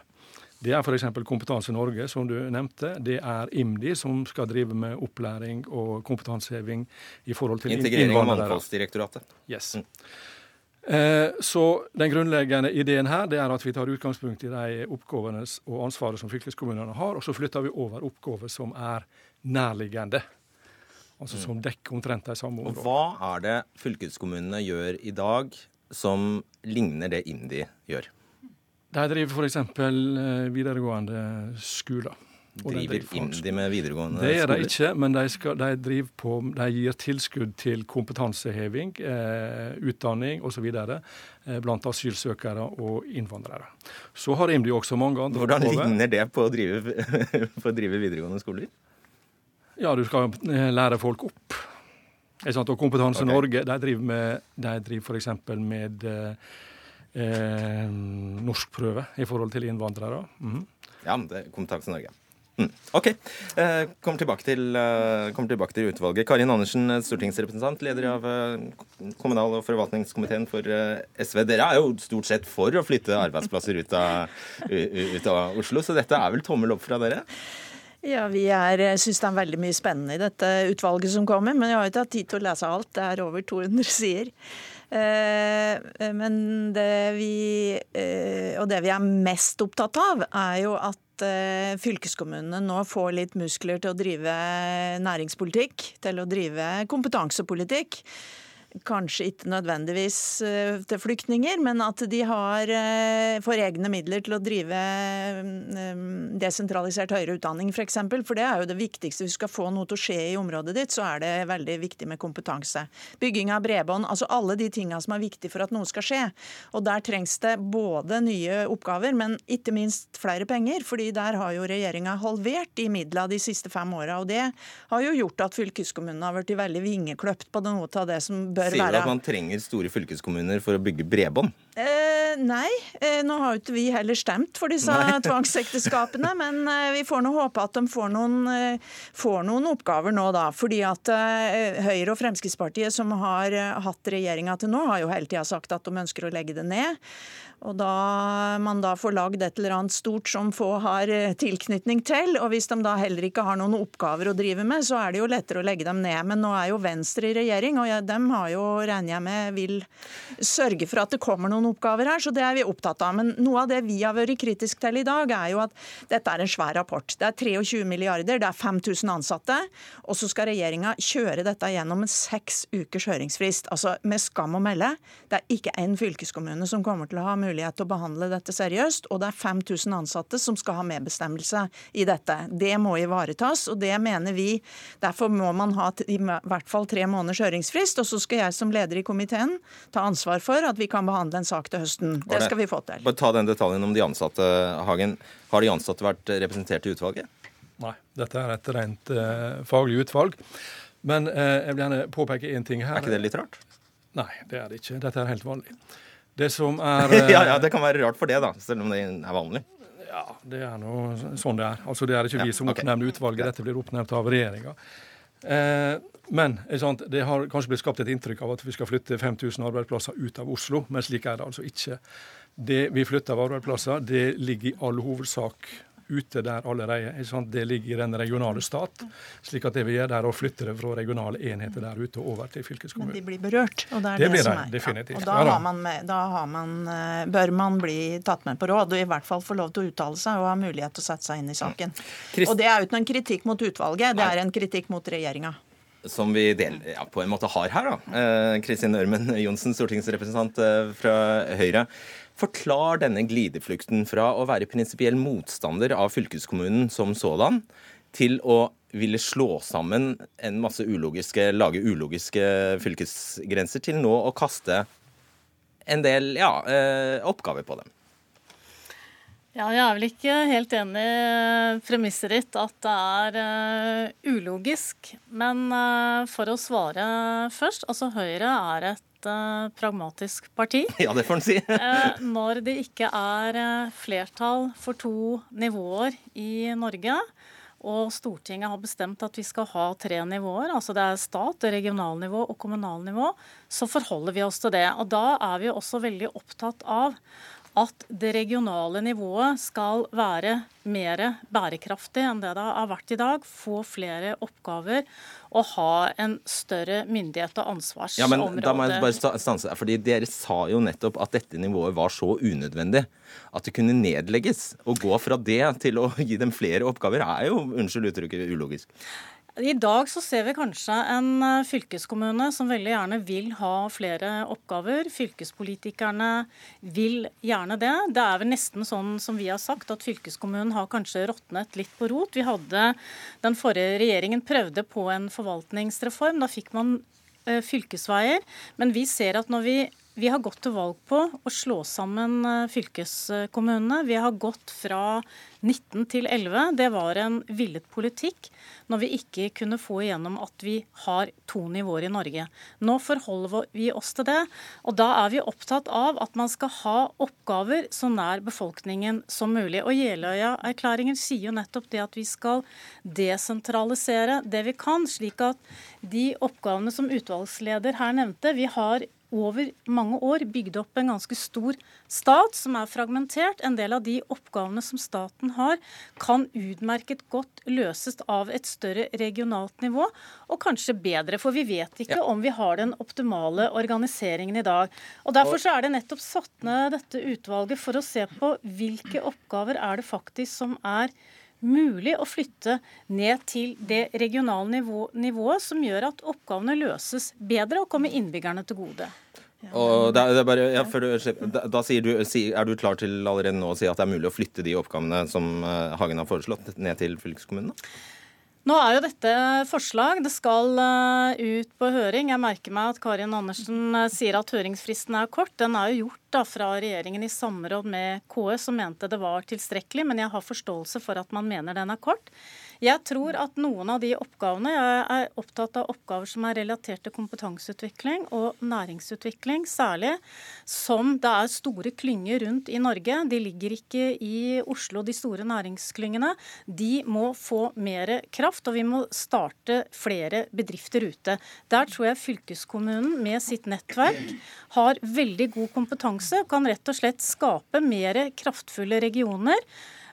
Det er f.eks. Kompetanse Norge, som du nevnte. Det er IMDi, som skal drive med opplæring og kompetanseheving i forhold til Integrering av Mangfoldsdirektoratet. Yes. Mm. Eh, så den grunnleggende ideen her det er at vi tar utgangspunkt i de oppgavene og ansvaret som fylkeskommunene har, og så flytter vi over oppgaver som er nærliggende altså som dekker omtrent de samme områdene. Og Hva er det fylkeskommunene gjør i dag som ligner det IMDi gjør? De driver f.eks. Eh, videregående skoler. Driver IMDi med videregående skoler? Det gjør de ikke, men de, skal, de, på, de, gir tilskudd til kompetanseheving, eh, utdanning osv. Eh, blant asylsøkere og innvandrere. Så har IMDi også mange andre Hvordan ligner det på å drive, på å drive videregående skoler? Ja, du skal eh, lære folk opp. Og Kompetanse okay. Norge de driver, med, de driver f.eks. med eh, eh, norskprøve i forhold til innvandrere. Mm. Ja, det er Kompetanse Norge. Mm. OK. Eh, kommer, tilbake til, eh, kommer tilbake til utvalget. Karin Andersen, stortingsrepresentant, leder av eh, kommunal- og forvaltningskomiteen for eh, SV. Dere er jo stort sett for å flytte arbeidsplasser ut av, ut av Oslo, så dette er vel tommel opp fra dere? Ja, Vi eh, syns det er veldig mye spennende i dette utvalget som kommer. Men jeg har ikke hatt tid til å lese alt. Det er over 200 sider. Eh, men det vi, eh, og det vi er mest opptatt av, er jo at fylkeskommunene nå får litt muskler til å drive næringspolitikk, til å drive kompetansepolitikk kanskje ikke nødvendigvis eh, til flyktninger, men at de har, eh, får egne midler til å drive eh, desentralisert høyere utdanning f.eks. For, eksempel. for det er jo det viktigste. Hvis du skal få noe til å skje i området ditt, så er det veldig viktig med kompetanse. Bygging av bredbånd, altså alle de tinga som er viktige for at noe skal skje. Og der trengs det både nye oppgaver, men ikke minst flere penger. fordi der har jo regjeringa halvert de midla de siste fem åra. Og det har jo gjort at fylkeskommunene har blitt veldig vingekløpt på noe av det som bør bør Sier du at man trenger store fylkeskommuner for å bygge bredbånd? Eh, nei, eh, nå har jo ikke vi heller stemt for disse tvangsekteskapene. men eh, vi får nå håpe at de får noen, eh, får noen, oppgaver nå, da. Fordi at eh, Høyre og Fremskrittspartiet, som har eh, hatt regjeringa til nå, har jo hele tida sagt at de ønsker å legge det ned. Og da man da får lagd et eller annet stort som få har eh, tilknytning til, og hvis de da heller ikke har noen oppgaver å drive med, så er det jo lettere å legge dem ned. Men nå er jo Venstre i regjering, og dem har jo, regner jeg med, vil sørge for at det kommer noen oppgaver her, så det er vi opptatt av. Men noe av det vi har vært kritisk til i dag, er jo at dette er en svær rapport. Det er 23 milliarder, det er 5000 ansatte, og så skal regjeringa kjøre dette gjennom en seks ukers høringsfrist. Altså med skam å melde, det er ikke en fylkeskommune som kommer til å ha mulighet til å behandle dette seriøst, og det er 5000 ansatte som skal ha medbestemmelse i dette. Det må ivaretas, og det mener vi. Derfor må man ha i hvert fall tre måneders høringsfrist, og så skal jeg som leder i komiteen ta ansvar for at vi kan behandle en sak til høsten. Det skal vi få til. Bare ta den detaljen om de ansatte, Hagen. Har de ansatte vært representert i utvalget? Nei, dette er et rent uh, faglig utvalg. Men eh, jeg vil gjerne påpeke én ting her. Er ikke det litt rart? Nei, det er det ikke. Dette er helt vanlig. Det som er ja, ja, det kan være rart for det, da, selv om det er vanlig. Ja, det er noe sånn det er. Altså, Det er ikke vi som okay. utvalget, dette blir oppnevnt av regjeringa. Eh, men det har kanskje blitt skapt et inntrykk av at vi skal flytte 5000 arbeidsplasser ut av Oslo, men slik er det altså ikke. Det vi flytter av arbeidsplasser, det ligger i all hovedsak ute der allerede. Det ligger i den regionale stat. slik at det vi gjør, det er å flytte det fra regionale enheter der ute over til fylkeskommunen. Men de blir berørt, og det er det, det blir som er. definitivt. Ja. Og da, har man med, da har man, eh, bør man bli tatt med på råd, og i hvert fall få lov til å uttale seg og ha mulighet til å sette seg inn i saken. Christ... Og det er uten en kritikk mot utvalget, det er en kritikk mot regjeringa som vi del, ja, på en måte har her. da. Eh, Kristin Ørmen Johnsen, stortingsrepresentant eh, fra Høyre. Forklar denne glideflukten fra å være prinsipiell motstander av fylkeskommunen som sådan, til å ville slå sammen en masse ulogiske, lage ulogiske fylkesgrenser, til nå å kaste en del ja, eh, oppgaver på dem. Ja, jeg er vel ikke helt enig i premisset ditt at det er uh, ulogisk. Men uh, for å svare først. Altså Høyre er et uh, pragmatisk parti. Ja, det får en si. når det ikke er flertall for to nivåer i Norge, og Stortinget har bestemt at vi skal ha tre nivåer, altså det er stat, regionalnivå og kommunalnivå, så forholder vi oss til det. Og da er vi også veldig opptatt av at det regionale nivået skal være mer bærekraftig enn det det har vært i dag. Få flere oppgaver og ha en større myndighet og ansvarsområde. Ja, men da må jeg bare stanse fordi Dere sa jo nettopp at dette nivået var så unødvendig at det kunne nedlegges. Å gå fra det til å gi dem flere oppgaver er jo, unnskyld uttrykket, ulogisk. I dag så ser vi kanskje en eh, fylkeskommune som veldig gjerne vil ha flere oppgaver. Fylkespolitikerne vil gjerne det. Det er vel nesten sånn som vi har sagt, at fylkeskommunen har kanskje råtnet litt på rot. Vi hadde, Den forrige regjeringen prøvde på en forvaltningsreform. Da fikk man eh, fylkesveier. Men vi ser at når vi vi har gått til valg på å slå sammen eh, fylkeskommunene. Vi har gått fra 19 til 11. Det var en villet politikk når vi ikke kunne få igjennom at vi har to nivåer i Norge. Nå forholder vi oss til det, og da er vi opptatt av at man skal ha oppgaver så nær befolkningen som mulig. Og Jeløya-erklæringen sier jo nettopp det at vi skal desentralisere det vi kan, slik at de oppgavene som utvalgsleder her nevnte, vi har over mange år bygd opp en ganske stor stat som er fragmentert. En del av de oppgavene som staten har, kan utmerket godt løses av et større regionalt nivå, og kanskje bedre. For vi vet ikke ja. om vi har den optimale organiseringen i dag. Og Derfor så er det nettopp satt ned dette utvalget for å se på hvilke oppgaver er det faktisk som er mulig å flytte ned til det regionale nivå, nivået, som gjør at oppgavene løses bedre og kommer innbyggerne til gode. Og det er det bare, ja, du, da, da du, Er du klar til allerede nå å si at det er mulig å flytte de oppgavene som eh, Hagen har foreslått, ned til fylkeskommunene? Nå er jo dette forslag. Det skal eh, ut på høring. Jeg merker meg at Karin Andersen eh, sier at høringsfristen er kort. Den er jo gjort da fra regjeringen i samråd med KS, som mente det var tilstrekkelig. Men jeg har forståelse for at man mener den er kort. Jeg tror at noen av de oppgavene Jeg er opptatt av oppgaver som er relatert til kompetanseutvikling og næringsutvikling, særlig som det er store klynger rundt i Norge. De ligger ikke i Oslo, de store næringsklyngene. De må få mer kraft, og vi må starte flere bedrifter ute. Der tror jeg fylkeskommunen med sitt nettverk har veldig god kompetanse og kan rett og slett skape mer kraftfulle regioner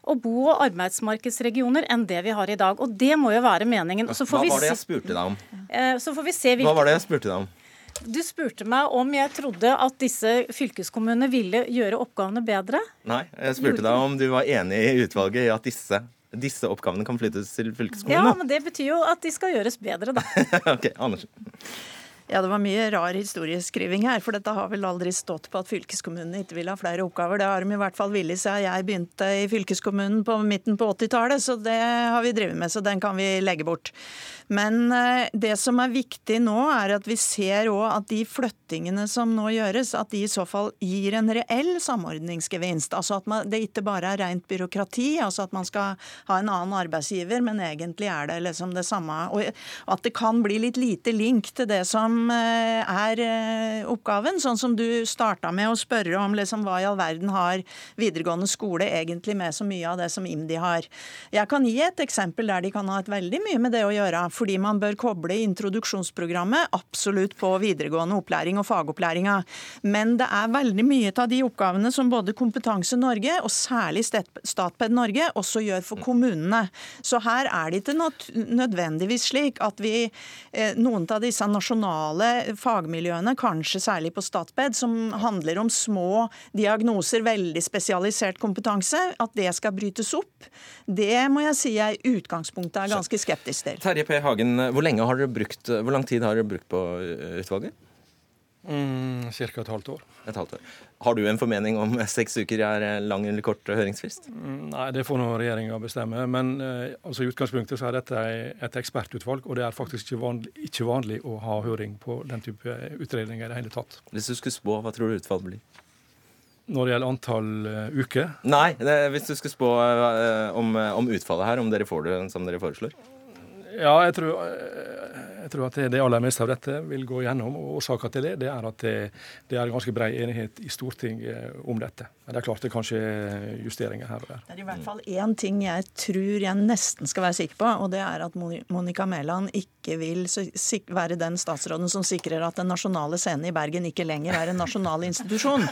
og bo- og arbeidsmarkedsregioner enn det vi har i dag. Og det må jo være meningen. Hva var det jeg spurte deg om? Eh, så får vi se hvilke... Hva var det jeg spurte deg om? Du spurte meg om jeg trodde at disse fylkeskommunene ville gjøre oppgavene bedre. Nei, jeg spurte deg om du var enig i utvalget i at disse, disse oppgavene kan flyttes til fylkeskommunene. Ja, men det betyr jo at de skal gjøres bedre, da. ok, Andersen. Ja, det var mye rar historieskriving her, for dette har vel aldri stått på at fylkeskommunene ikke vil ha flere oppgaver. Det har de i hvert fall villig siden jeg begynte i fylkeskommunen på midten på 80-tallet, så det har vi drevet med, så den kan vi legge bort. Men eh, det som er viktig nå, er at vi ser òg at de flyttingene som nå gjøres, at de i så fall gir en reell samordningsgevinst. Altså at man, det ikke bare er rent byråkrati, altså at man skal ha en annen arbeidsgiver, men egentlig er det liksom det samme. Og at det kan bli litt lite link til det som eh, er eh, oppgaven. Sånn som du starta med å spørre om liksom, hva i all verden har videregående skole egentlig med så mye av det som IMDi har. Jeg kan gi et eksempel der de kan ha et veldig mye med det å gjøre fordi man bør koble introduksjonsprogrammet absolutt på videregående opplæring og fagopplæringa. Men det er veldig mye av de oppgavene som både Kompetanse Norge og særlig Statped Norge også gjør for kommunene. Så her er det ikke nødvendigvis slik at vi eh, noen av disse nasjonale fagmiljøene, kanskje særlig på Statped, som handler om små diagnoser, veldig spesialisert kompetanse, at det skal brytes opp. Det må jeg si jeg i utgangspunktet er ganske skeptisk til. Terje P. Hagen, hvor, brukt, hvor lang tid har dere brukt på eh, utvalget? Mm, Ca. et halvt år. Et halvt år. Har du en formening om seks uker er lang eller kort høringsfrist? Mm, nei, det får nå regjeringa bestemme. Men eh, altså, i utgangspunktet så er dette et ekspertutvalg, og det er faktisk ikke vanlig, ikke vanlig å ha høring på den type utredninger i det hele tatt. Hvis du skulle spå, hva tror du utfallet blir? Når det gjelder antall uh, uker? Nei, det, hvis du skulle spå uh, om, om, utfallet her, om dere får det som dere foreslår? Ja, jeg tror, Jeg tror at det, aller meste av dette vil gå gjennom. og Årsaken til det, det er at det, det er ganske bred enighet i Stortinget om dette. Men det er klart det kanskje er justeringer her og der. Det er i hvert fall én ting jeg tror jeg nesten skal være sikker på, og det er at Monica Mæland ikke vil være den statsråden som sikrer at Den nasjonale scenen i Bergen ikke lenger er en nasjonal institusjon.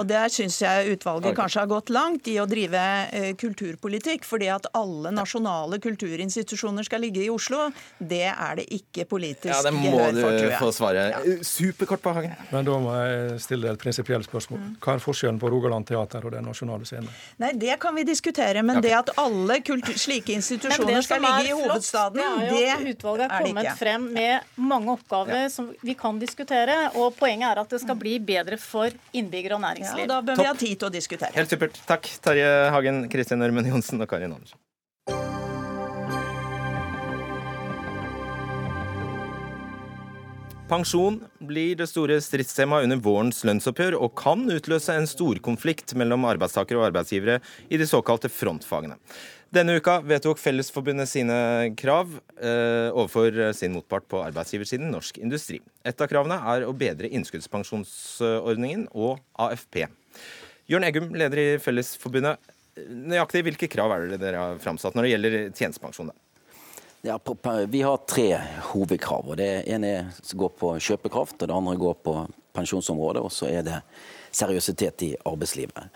Og der syns jeg utvalget kanskje har gått langt i å drive eh, kulturpolitikk, fordi at alle nasjonale kulturinstitusjoner skal ligge i Oslo. Det er det ikke politisk ja, det må gehør for, tror jeg. få svare. Superkort på Hagen. Men da må jeg stille deg et prinsipielt spørsmål. Hva er forskjellen på Rogaland teater og Den nasjonale scenen? Nei, det kan vi diskutere, men det at alle kultur, slike institusjoner skal ligge i hovedstaden, det er jo at utvalget har kommet frem med mange oppgaver ja. som vi kan diskutere. Og poenget er at det skal bli bedre for innbyggere og næringsliv. Ja, og da bør Topp. vi ha tid til å diskutere. Helt supert. Takk, Terje Hagen, Kristin Ørmen Johnsen og Karin Andersen. Pensjon blir det store stridstemaet under vårens lønnsoppgjør, og kan utløse en storkonflikt mellom arbeidstakere og arbeidsgivere i de såkalte frontfagene. Denne uka vedtok Fellesforbundet sine krav eh, overfor sin motpart på arbeidsgiversiden, Norsk Industri. Et av kravene er å bedre innskuddspensjonsordningen og AFP. Jørn Eggum, leder i Fellesforbundet. Nøyaktig hvilke krav er det dere har framsatt når det gjelder tjenestepensjon? Ja, vi har tre hovedkrav. og Det ene går på kjøpekraft, og det andre går på pensjonsområdet, og så er det seriøsitet i arbeidslivet.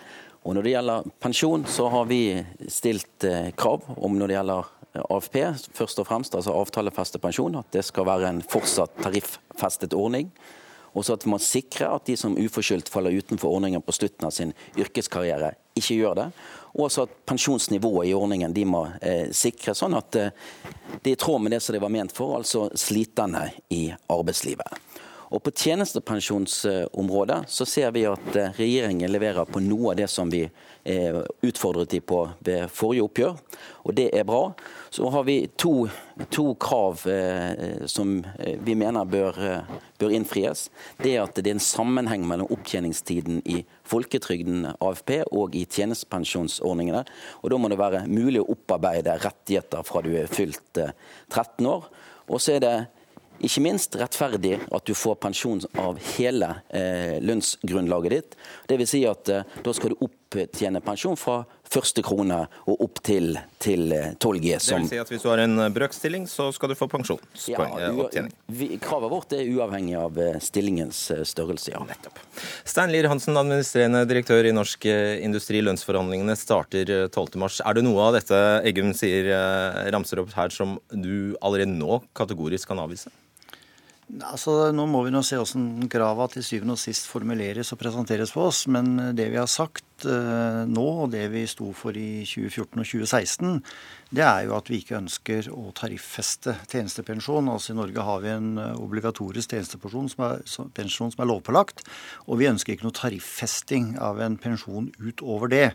Og Når det gjelder pensjon, så har vi stilt eh, krav om når det gjelder AFP, først og fremst altså avtalefestet pensjon, at det skal være en fortsatt tariffestet ordning. Og så at man sikrer at de som uforskyldt faller utenfor ordningen på slutten av sin yrkeskarriere, ikke gjør det. Og også at pensjonsnivået i ordningen de må eh, sikre sånn at eh, det er i tråd med det som det var ment for, altså sliterne i arbeidslivet. Og På tjenestepensjonsområdet så ser vi at eh, regjeringen leverer på noe av det som vi eh, utfordret de på ved forrige oppgjør, og det er bra. Så har vi to, to krav eh, som vi mener bør, bør, innfries. Det er at det er en sammenheng mellom opptjeningstiden i folketrygden, AFP, og i tjenestepensjonsordningene. Og Da må det være mulig å opparbeide rettigheter fra du er fylt 13 år. Og så er det ikke minst rettferdig at du får pensjon av hele eh, lønnsgrunnlaget ditt. Dvs. Si at eh, da skal du opptjene pensjon fra første krone og opp til, til 12G. Eh, som... Det vil si at hvis du har en brøkstilling, så skal du få pensjonspoeng? Ja, eh, kravet vårt er uavhengig av eh, stillingens størrelse, ja. Nettopp. Stein Lier Hansen, administrerende direktør i Norsk Industri. Lønnsforhandlingene starter 12.3. Er det noe av dette Eggum sier, ramser opp her, som du allerede nå kategorisk kan avvise? Altså, nå må vi nå se hvordan grava til syvende og sist formuleres og presenteres for oss. Men det vi har sagt eh, nå, og det vi sto for i 2014 og 2016, det er jo at vi ikke ønsker å tariffeste tjenestepensjon. Altså I Norge har vi en eh, obligatorisk tjenestepensjon som er, pensjon som er lovpålagt. Og vi ønsker ikke noe tariffesting av en pensjon utover det.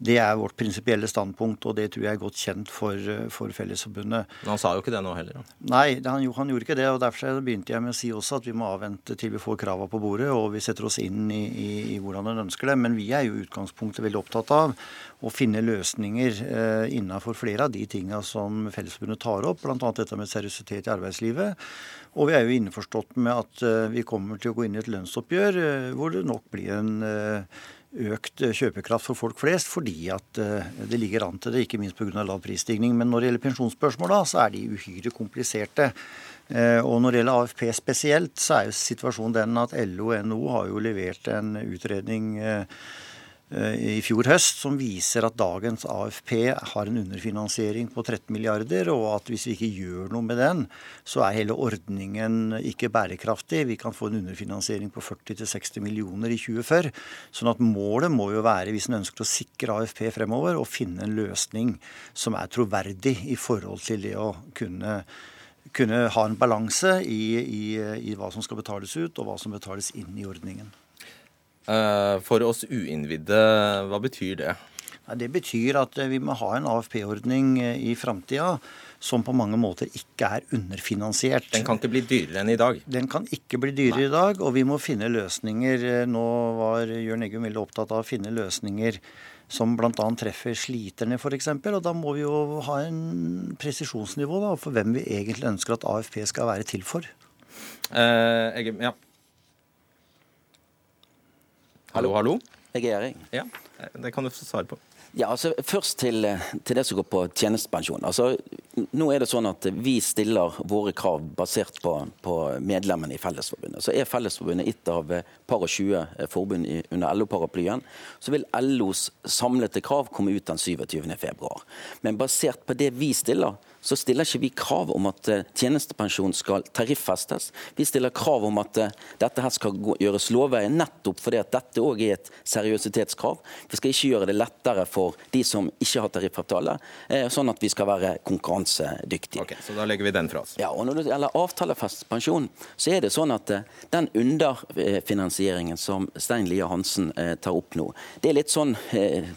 Det er vårt prinsipielle standpunkt, og det tror jeg er godt kjent for, for Fellesforbundet. Men han sa jo ikke det nå heller? Da. Nei, han, han, gjorde ikke det. og Derfor begynte jeg med å si også at vi må avvente til vi får krava på bordet, og vi setter oss inn i, i, i hvordan en ønsker det. Men vi er jo i utgangspunktet veldig opptatt av å finne løsninger eh, innenfor flere av de tinga som Fellesforbundet tar opp, bl.a. dette med seriøsitet i arbeidslivet. Og vi er jo innforstått med at eh, vi kommer til å gå inn i et lønnsoppgjør eh, hvor det nok blir en eh, økt eh, kjøpekraft for folk flest, fordi at eh, det ligger an til det, ikke minst pga. lav prisstigning. Men når det gjelder pensjonsspørsmål, så er de uhyre kompliserte. Eh, og når det gjelder AFP spesielt, så er jo situasjonen den at LO og NHO har jo levert en utredning Eh, i fjor høst som viser at dagens AFP har en underfinansiering på 13 milliarder, og at hvis vi ikke gjør noe med den, så er hele ordningen ikke bærekraftig. Vi kan få en underfinansiering på 40-60 millioner i 2040. Sånn at målet må jo være, hvis en ønsker å sikre AFP fremover, å finne en løsning som er troverdig i forhold til det å kunne kunne ha en balanse i, i, i hva som skal betales ut, og hva som betales inn i ordningen. Eh, for oss uinnvidde, hva betyr det? Det betyr at eh, vi må ha en AFP-ordning eh, i framtida som på mange måter ikke er underfinansiert. Den kan ikke bli dyrere enn i dag? Den kan ikke bli dyrere Nei. i dag, og vi må finne løsninger. Nå var Jørn Eggum veldig opptatt av å finne løsninger som bl.a. treffer sliterne f.eks. Og da må vi jo ha en presisjonsnivå da, for hvem vi egentlig ønsker at AFP skal være til for. Eh, jeg, ja. Hallo, hallo. Jeg er Erik. Ja, Det kan du få svare på. Ja, altså Først til, til, det som går på tjenestepensjon. Altså, nå er det sånn at Vi stiller våre krav basert på, på medlemmene i Fellesforbundet. Så Er Fellesforbundet ett av par og 20 forbund i, under LO-paraplyen, så vil LOs samlete krav komme ut den 27.2. Men basert på det vi stiller, så stiller ikke vi krav om at eh, tjenestepensjon skal tariffestes. Vi stiller krav om at eh, dette her skal gjøres lovveien, nettopp fordi at dette òg er et seriøsitetskrav. Vi skal ikke gjøre det lettere for de som ikke har tariffavtale, eh, sånn at vi skal være konkurransedyktige. Okay, Så da legger vi den fra oss. Ja, og Når det gjelder avtalefestet pensjon, så er det sånn at den underfinansieringen som Stein Lier Hansen tar opp nå, det er litt sånn,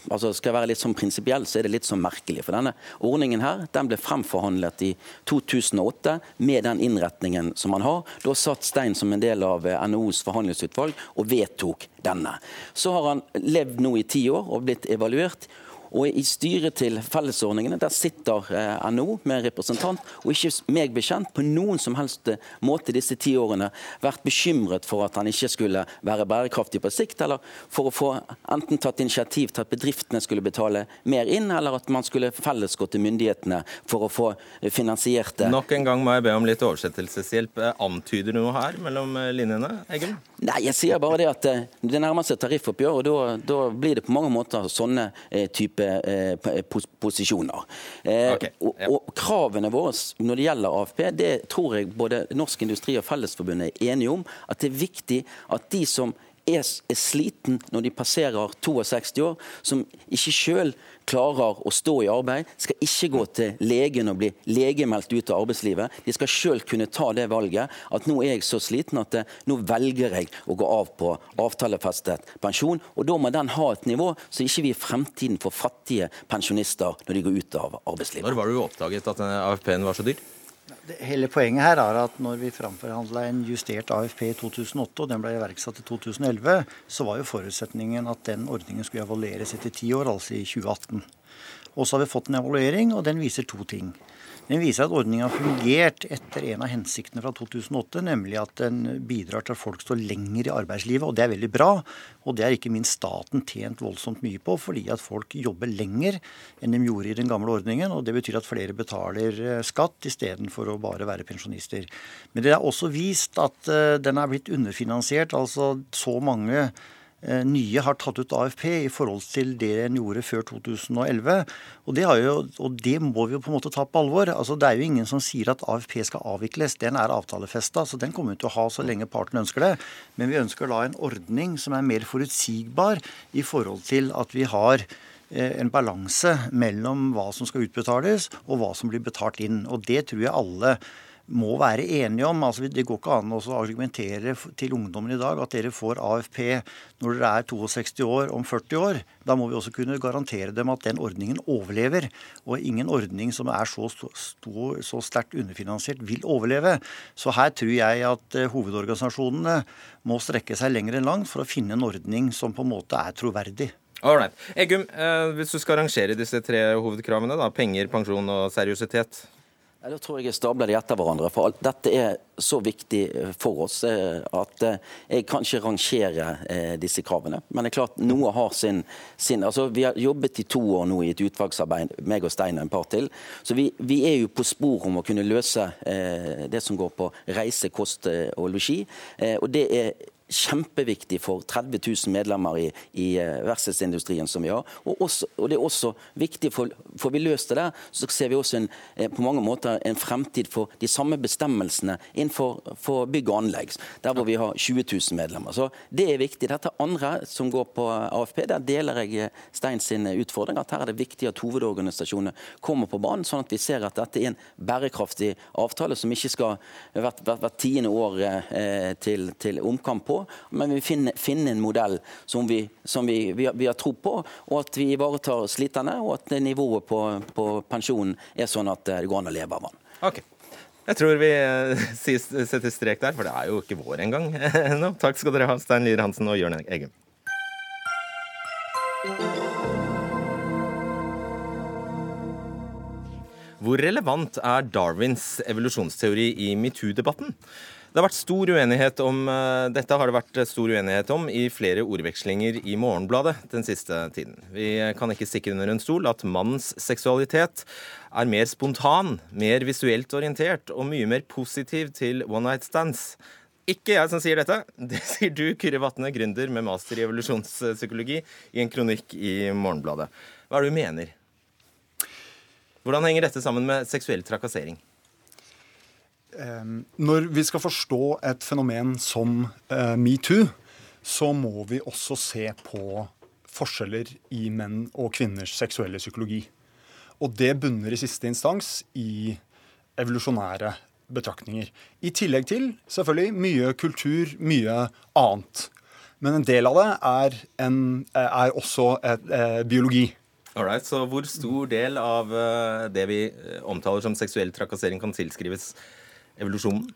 altså skal jeg være litt sånn prinsipiell, så er det litt sånn merkelig. For denne ordningen her, den ble fremført fremforhandlet i 2008 med den innretningen som man har. Da satt Stein som en del av eh, NHOs forhandlingsutvalg og vedtok denne. Så har han levd nå i ti år og blitt evaluert. Og I styret til fellesordningene der sitter eh, NHO med representant, og ikke meg bekjent på noen som helst eh, måte disse ti årene vært bekymret for at han ikke skulle være bærekraftig på sikt, eller for å få enten tatt initiativ til at bedriftene skulle betale mer inn, eller at man skulle felles gå til myndighetene for å få finansiert det. Nok en gang må jeg be om litt oversettelseshjelp. Eh, antyder noe her mellom linjene, Egil? Nei, jeg sier bare det at det nærmer seg tariffoppgjør, og da blir det på mange måter sånne type Eh, posisjoner. Eh, okay. og, og, Kravene våre når det gjelder AFP, det tror jeg både Norsk Industri og Fellesforbundet er enige om. At det er viktig at de som er, er sliten når de passerer 62 år, som ikke sjøl klarer å stå i arbeid, skal ikke gå til legen og bli legemeldt ut av arbeidslivet. De skal sjøl kunne ta det valget at nå er jeg så sliten at det, nå velger jeg å gå av på avtalefestet pensjon. Og da må den ha et nivå så ikke vi i fremtiden får fattige pensjonister når de går ut av arbeidslivet. Når var det du oppdaget at AFP-en var så dyr? Hele poenget her er at når vi framforhandla en justert AFP i 2008, og den ble iverksatt i 2011, så var jo forutsetningen at den ordningen skulle evalueres etter ti år, altså i 2018. Og så har vi fått en evaluering, og den viser to ting. Den viser at ordningen har fungert etter en av hensiktene fra 2008, nemlig at den bidrar til at folk står lenger i arbeidslivet, og det er veldig bra. Og det er ikke minst staten tjent voldsomt mye på, fordi at folk jobber lenger enn de gjorde i den gamle ordningen. Og det betyr at flere betaler eh, skatt istedenfor å bare være pensjonister. Men det er også vist at eh, den er blitt underfinansiert. Altså så mange nye har tatt ut AFP i forhold til det en gjorde før 2011. Og det, jo, og det, må vi jo på en måte ta på alvor. Altså, det er jo ingen som sier at AFP skal avvikles. Den er avtalefesta, så den kommer vi til å ha så lenge partene ønsker det. Men vi ønsker da en ordning som er mer forutsigbar i forhold til at vi har eh, en balanse mellom hva som skal utbetales og hva som blir betalt inn. Og det tror jeg alle må være enige om. Altså, det går ikke an å argumentere til ungdommen i dag at dere får AFP når dere er 62 år om 40 år. Da må vi også kunne garantere dem at den ordningen overlever. Og ingen ordning som er så, stor, så sterkt underfinansiert, vil overleve. Så her tror jeg at eh, hovedorganisasjonene må strekke seg lenger enn langt for å finne en ordning som på en måte er troverdig. Alright. Eggum, eh, hvis du skal rangere disse tre hovedkravene, da, penger, pensjon og seriøsitet, da tror jeg jeg stabler de etter hverandre. For dette er så viktig eh, for oss eh, at eh, jeg kan ikke rangere disse kravene. Men det er klart noe har sin, sin altså Vi har jobbet i to år nå i et utvalgsarbeid, meg og Stein og en par til. Så vi, vi er jo på spor om å kunne løse det som går på reise, kost og losji. Og det er kjempeviktig for 30 000 medlemmer i, i eh, som vi har. Og, også, og, det er også viktig, for får vi løst det der, så ser vi også en, eh, på mange måter en fremtid for de samme bestemmelsene innenfor bygg og anlegg, der hvor vi har 20 000 medlemmer. Så Det er viktig. Dette andre som går på AFP, der deler jeg eh, Stein sin utfordring. at Her er det viktig at hovedorganisasjonene kommer på banen, sånn at vi ser at dette er en bærekraftig avtale som ikke skal hvert, hvert tiende år eh, til, til omkamp på men vi finner, finner en modell som, vi, som vi, vi, vi, har tro på, og at vi ivaretar sliterne, og at nivået på, på pensjonen er sånn at eh, det går an å leve av den. Okay. Jeg tror vi eh, setter strek der, for det er jo ikke vår engang eh, ennå. Takk skal dere ha, Stein Lier Hansen og Jørn Eggum. Hvor relevant er Darwins evolusjonsteori i metoo-debatten? Det har vært stor uenighet om, eh, Dette har det vært stor uenighet om i flere ordvekslinger i Morgenbladet den siste tiden. Vi kan ikke stikke under en stol at mannens seksualitet er mer spontan, mer visuelt orientert og mye mer positiv til one night stands. Ikke jeg som sier dette. Det sier du, Kyrre Vatne, gründer med master i evolusjonspsykologi, i en kronikk i Morgenbladet. Hva er det du mener? Hvordan henger dette sammen med seksuell trakassering? Når vi skal forstå et fenomen som uh, metoo, så må vi også se på forskjeller i menn og kvinners seksuelle psykologi. Og det bunner i siste instans i evolusjonære betraktninger. I tillegg til selvfølgelig mye kultur, mye annet. Men en del av det er, en, er også et, eh, biologi. Alright, så Hvor stor del av eh, det vi omtaler som seksuell trakassering kan tilskrives evolusjonen?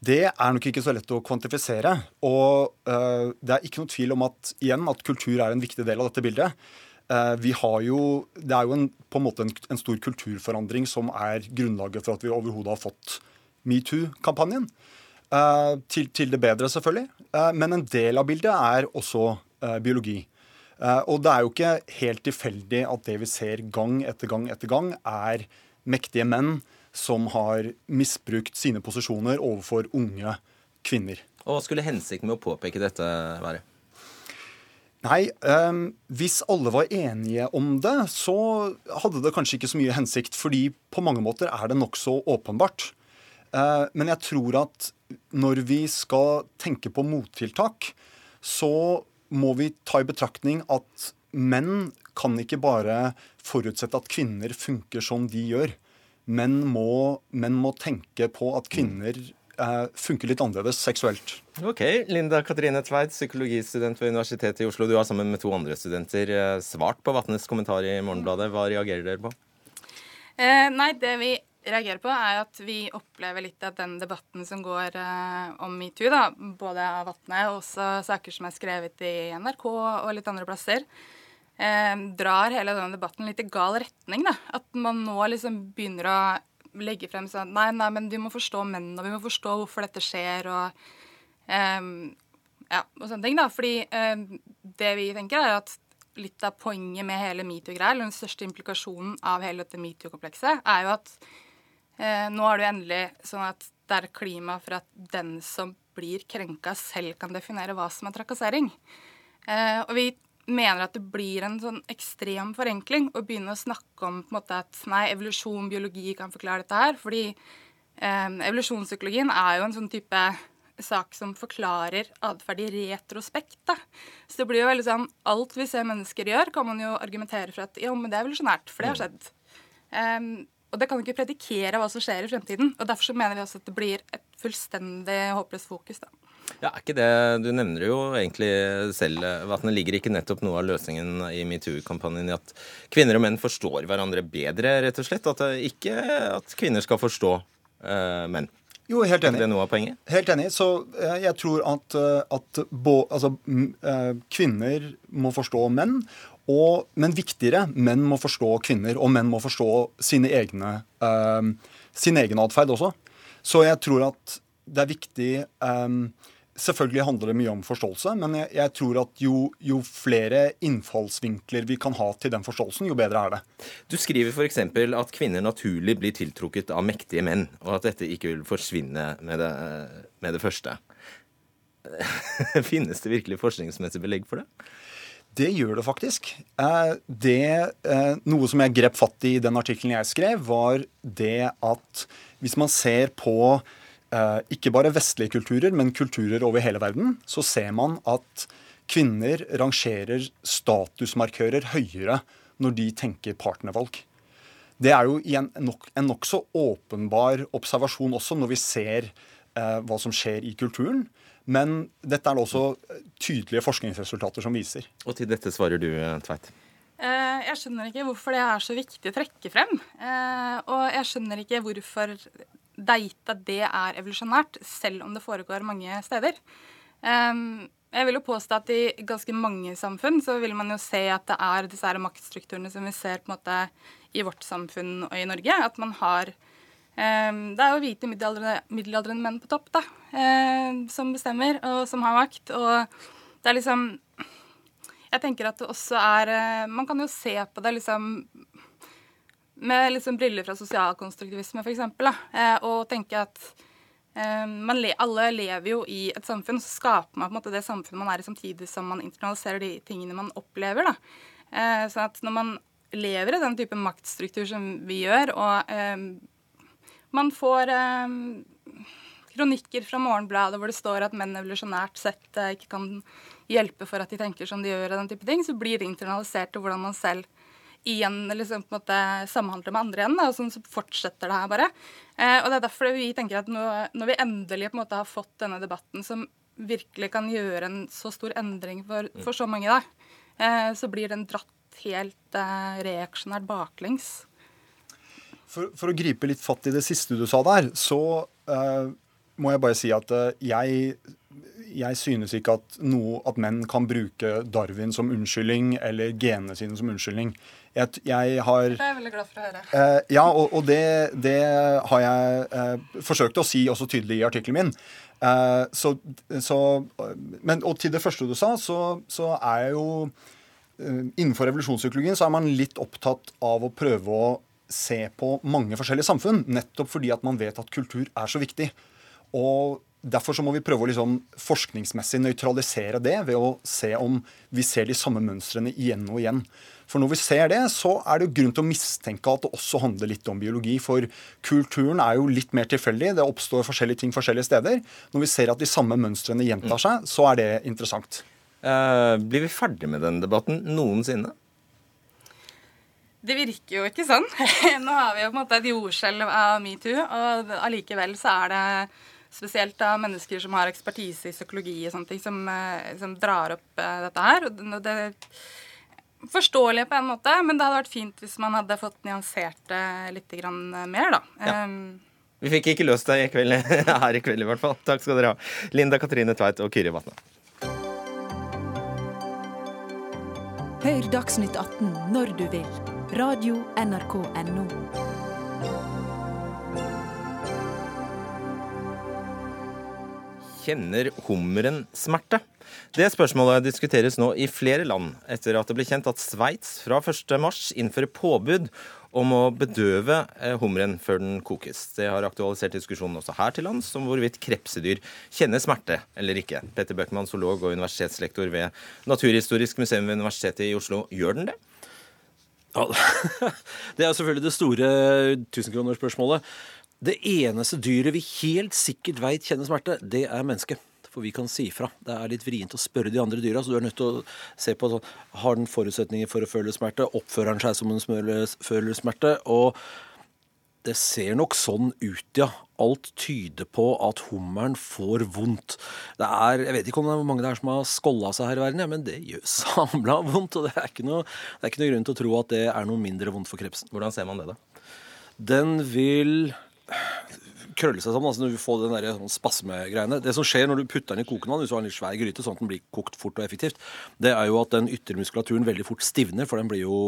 Det er nok ikke så lett å kvantifisere. Og uh, det er ikke noe tvil om at, igjen, at kultur er en viktig del av dette bildet. Uh, vi har jo, Det er jo en, på en måte en, en, stor kulturforandring som er grunnlaget for at vi overhodet har fått metoo-kampanjen. Uh, til, til, det bedre, selvfølgelig. men en del av bildet er også biologi. og det er jo ikke helt tilfeldig at det vi ser gang etter gang etter gang, er mektige menn som har misbrukt sine posisjoner overfor unge kvinner. Og Hva skulle hensikten med å påpeke dette være? Nei, um, hvis alle var enige om det, så hadde det kanskje ikke så mye hensikt. Fordi på mange måter er det nokså åpenbart. Uh, men jeg tror at når vi skal tenke på mottiltak, så må vi ta i betraktning at menn kan ikke bare forutsette at kvinner funker som de gjør menn må, menn må tenke på at kvinner eh, funker litt annerledes seksuelt. Ok, Linda Katrine Tveit, psykologistudent ved Universitetet i Oslo. Du har sammen med to andre studenter eh, svart på Vatnes kommentar i Morgenbladet. Hva reagerer dere på? Eh, nei, det vi reagerer på, er at vi opplever litt av den debatten som går eh, om metoo, da, både av Vatne og også saker som er skrevet i NRK og litt andre plasser eh, drar hele denne debatten litt i gal retning. Da. At man nå liksom begynner å legge frem sånn Nei, nei, men vi må forstå menn, og vi må forstå hvorfor dette skjer, og eh, ja, og sånne ting. da. Fordi eh, det vi tenker, er at litt av poenget med hele metoo-greia, eller den største implikasjonen av hele dette metoo-komplekset, er jo at eh, nå er det jo endelig sånn at det er klima for at den som blir krenka, selv kan definere hva som er trakassering. Eh, og vi mener at det blir en sånn ekstrem forenkling å begynne å snakke om på en måte at nei, evolusjon, biologi kan forklare dette her. Fordi eh, evolusjonspsykologien er jo en sånn type sak som forklarer atferd i retrospekt. Da. Så det blir jo veldig sånn Alt vi ser mennesker gjør, kan man jo argumentere for at jo, men det er evolusjonært, for det har skjedd. Um, og det kan jo ikke predikere hva som skjer i fremtiden. Og derfor så mener vi også at det blir et fullstendig håpløst fokus. da. Ja, er ikke det, Du nevner jo egentlig selv at det ligger ikke nettopp noe av løsningen i metoo-kampanjen i at kvinner og menn forstår hverandre bedre, rett og slett? At ikke at kvinner skal forstå uh, menn? Jo, helt enig. Er det noe av poenget? Helt enig. Så uh, jeg tror at, uh, at bo, altså, kvinner må forstå menn. Og, men viktigere, menn må forstå kvinner, og menn må forstå sine egne, sin egen atferd også. Så jeg tror at det er viktig um, Selvfølgelig handler det mye om forståelse, men jeg, jeg tror at jo, jo, flere innfallsvinkler vi kan ha til den forståelsen, jo bedre er det. Du skriver f.eks. at kvinner naturlig blir tiltrukket av mektige menn, og at dette ikke vil forsvinne med det, med det første. Finnes det virkelig forskningsmessig belegg for det? Det gjør det faktisk. Eh, det, eh, noe som jeg grep fatt i i den artikkelen jeg skrev, var det at hvis man ser på ikke bare vestlige kulturer, men kulturer over hele verden, så ser man at kvinner rangerer statusmarkører høyere når de tenker partnervalg. Det er jo en, nok, en nokså åpenbar observasjon også når vi ser eh, hva som skjer i kulturen. Men dette er det også tydelige forskningsresultater som viser. Og til dette svarer du, Tveit? Eh, jeg skjønner ikke hvorfor det er så viktig å trekke frem. Eh, og jeg skjønner ikke hvorfor data det er evolusjonært, selv om det foregår mange steder. Um, jeg vil jo påstå at i ganske mange samfunn så vil man jo se at det er disse maktstrukturene som vi ser på en måte i vårt samfunn og i Norge. At man har eh, Det er jo hvite middelaldrende, menn på topp da, eh, som bestemmer, og som har makt. Og det er liksom Jeg tenker at det også er eh, Man kan jo se på det liksom med liksom briller fra sosialkonstruktivisme, f.eks., eh, og tenke at eh, le, alle lever jo i et samfunn, så skaper man på en måte det samfunnet man er i, samtidig som man internaliserer de tingene man opplever. da. Eh, så at når man lever i den type maktstruktur som vi gjør, og eh, man får eh, kronikker fra Morgenbladet hvor det står at menn evolusjonært sett eh, ikke kan hjelpe for at de tenker som de gjør, og den type ting, så blir det internalisert til hvordan man selv igjen liksom på en måte samhandler med andre igjen. Da, og sånn så fortsetter det her bare. Eh, og det er derfor vi tenker at nå, når vi endelig på en måte har fått denne debatten som virkelig kan gjøre en så stor endring for, for så mange, da, eh, så blir den dratt helt eh, reaksjonært baklengs. For, for, å gripe litt fatt i det siste du sa der, så uh, må jeg bare si at uh, jeg jeg synes ikke at, noe, at menn kan bruke Darwin som unnskyldning eller genene sine som unnskyldning. Jeg, jeg har Det er jeg veldig glad for å høre. Eh, ja, og, og det, det, har jeg eh, forsøkt å si også tydelig i artikkelen min. Eh, så, så, men, og til det første du sa, så, så er jeg jo eh, Innenfor revolusjonspsykologien så er man litt opptatt av å prøve å se på mange forskjellige samfunn. Nettopp fordi at man vet at kultur er så viktig. Og Derfor så må vi prøve å liksom forskningsmessig nøytralisere det ved å se om vi ser de samme mønstrene igjen og igjen. For når vi ser det, så er det jo grunn til å mistenke at det også handler litt om biologi. For kulturen er jo litt mer tilfeldig. Det oppstår forskjellige ting forskjellige steder. Når vi ser at de samme mønstrene gjentar seg, så er det interessant. Uh, blir vi ferdig med denne debatten noensinne? Det virker jo ikke sånn. Nå har vi jo på en måte et jordskjelv av metoo, og allikevel så er det spesielt av mennesker som har ekspertise i psykologi og sånne ting, som, eh, som drar opp uh, dette her. Og det er forståelig på en måte, men det hadde vært fint hvis man hadde fått nyansert det litt mer, da. Ja. Vi fikk ikke løst det i kveld, her i kveld i hvert fall. Takk skal dere ha. Linda Katrine Tveit og Kyrre Vatne. Hør Dagsnytt 18 når du vil. Radio NRK Radio.nrk.no. Kjenner hummeren smerte? Det spørsmålet diskuteres nå i flere land, etter at det ble kjent at Sveits fra 1.3 innfører påbud om å bedøve eh, hummeren før den kokes. Det har aktualisert diskusjonen også her til lands om hvorvidt krepsedyr kjenner smerte eller ikke. Petter Bøckmann, zoolog og universitetslektor ved Naturhistorisk museum ved Universitetet i Oslo. Gjør den det? Ja, det er selvfølgelig det store tusenkronersspørsmålet. Det eneste dyret vi helt sikkert veit kjenner smerte, det er mennesket. For vi kan si ifra. Det er litt vrient å spørre de andre dyra, så du er nødt til å se på sånn, Har den forutsetninger for å føle smerte? Oppfører den seg som den føler smerte? Og det ser nok sånn ut, ja. Alt tyder på at hummeren får vondt. Det er, Jeg vet ikke om det er mange det er som har skålla seg her i verden, ja, men det gjør samla vondt. Og det er, noe, det er, ikke noe, grunn til å tro at det er noe mindre vondt for krepsen. Hvordan ser man det, da? Den vil krølle seg sammen. altså når du får den der, sånn spasmegreiene. Det som skjer når du putter den i kokende vann, hvis du har en litt svær gryte, sånn at den blir kokt fort og effektivt, det er jo at den yttermuskulaturen veldig fort stivner, for den blir jo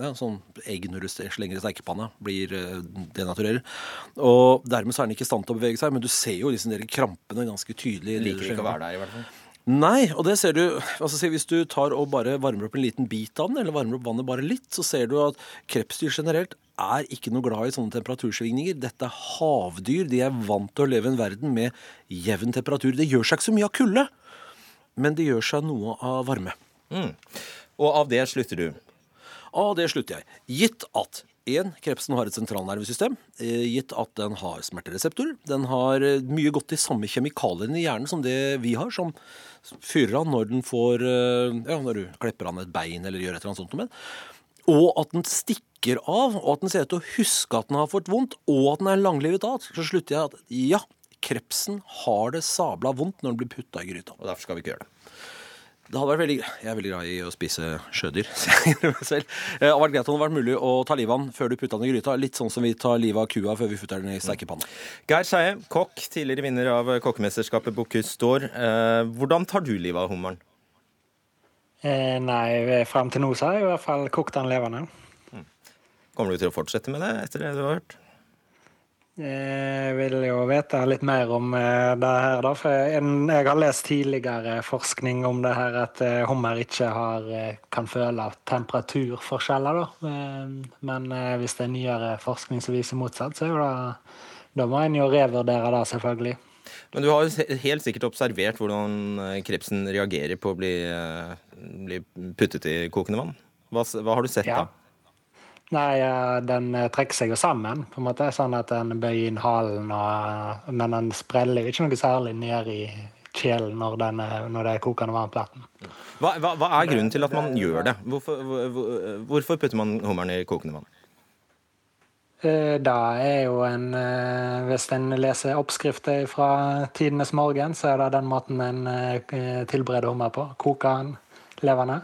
ja, sånn egg når du slenger i stekepanna, blir uh, denaturerer. Og dermed så er den ikke i stand til å bevege seg, men du ser jo disse der krampene ganske tydelig. Liker ikke å være der, i hvert fall. Nei, og det ser du altså Hvis du tar og bare varmer opp en liten bit av den, eller varmer opp vannet bare litt, så ser du at krepsdyr generelt er ikke noe glad i sånne temperatursvingninger. Dette er havdyr. De er vant til å leve i en verden med jevn temperatur. Det gjør seg ikke så mye av kulde, men det gjør seg noe av varme. Mm. Og av det slutter du? Av det slutter jeg. Gitt at en, Krepsen har et sentralnervesystem. Eh, gitt at den har smertereseptorer. Den har eh, mye godt de samme kjemikaliene i hjernen som det vi har, som fyrer av når den får eh, Ja, når du klipper an et bein eller gjør et eller annet sånt med den. Og at den stikker av, og at den ser ut til å huske at den har fått vondt, og at den er langlivet av, så slutter jeg at ja, krepsen har det sabla vondt når den blir putta i gryta. Og derfor skal vi ikke gjøre det. Det hadde vært veldig, Jeg er veldig glad i å spise sjødyr. selv. Det hadde vært greit om det hadde vært mulig å ta livet av den før du putta den i gryta. Litt sånn som vi tar livet av kua før vi putter den i steikepanna. Geir Skeie, kokk, tidligere vinner av kokkemesterskapet Bocuse d'Or. Eh, hvordan tar du livet av hummeren? Eh, nei, fram til nå så har jeg i hvert fall kokt den levende. Kommer du til å fortsette med det etter det du har hørt? Jeg vil jo vite litt mer om eh, det her, da. For jeg, har lest tidligere forskning om det her at eh, hummer ikke har, eh, kan føle temperaturforskjeller, da. Eh, Men eh, hvis det er nyere forskning som viser motsatt, så det Da må en jo revurdere det, selvfølgelig. Men du har jo helt sikkert observert hvordan eh, krepsen reagerer på å bli, eh, bli puttet i kokende vann. Hva, hva har du sett Ja. da? Nei, eh, den eh, trekker seg jo sammen, på en måte, sånn at den bøyer inn halen, og, men den spreller jo ikke noe særlig ned i kjelen når, den er, når det er kokende varmt vann. Hva, hva, hva er grunnen til at man gjør det? Hvorfor, hvor- hvor- hvorfor putter man hummeren i kokende vann? Da Det er jo en eh, Hvis en leser oppskrifter fra tidenes morgen, så er det den måten en eh, tilbereder hummer på. Koker den levende.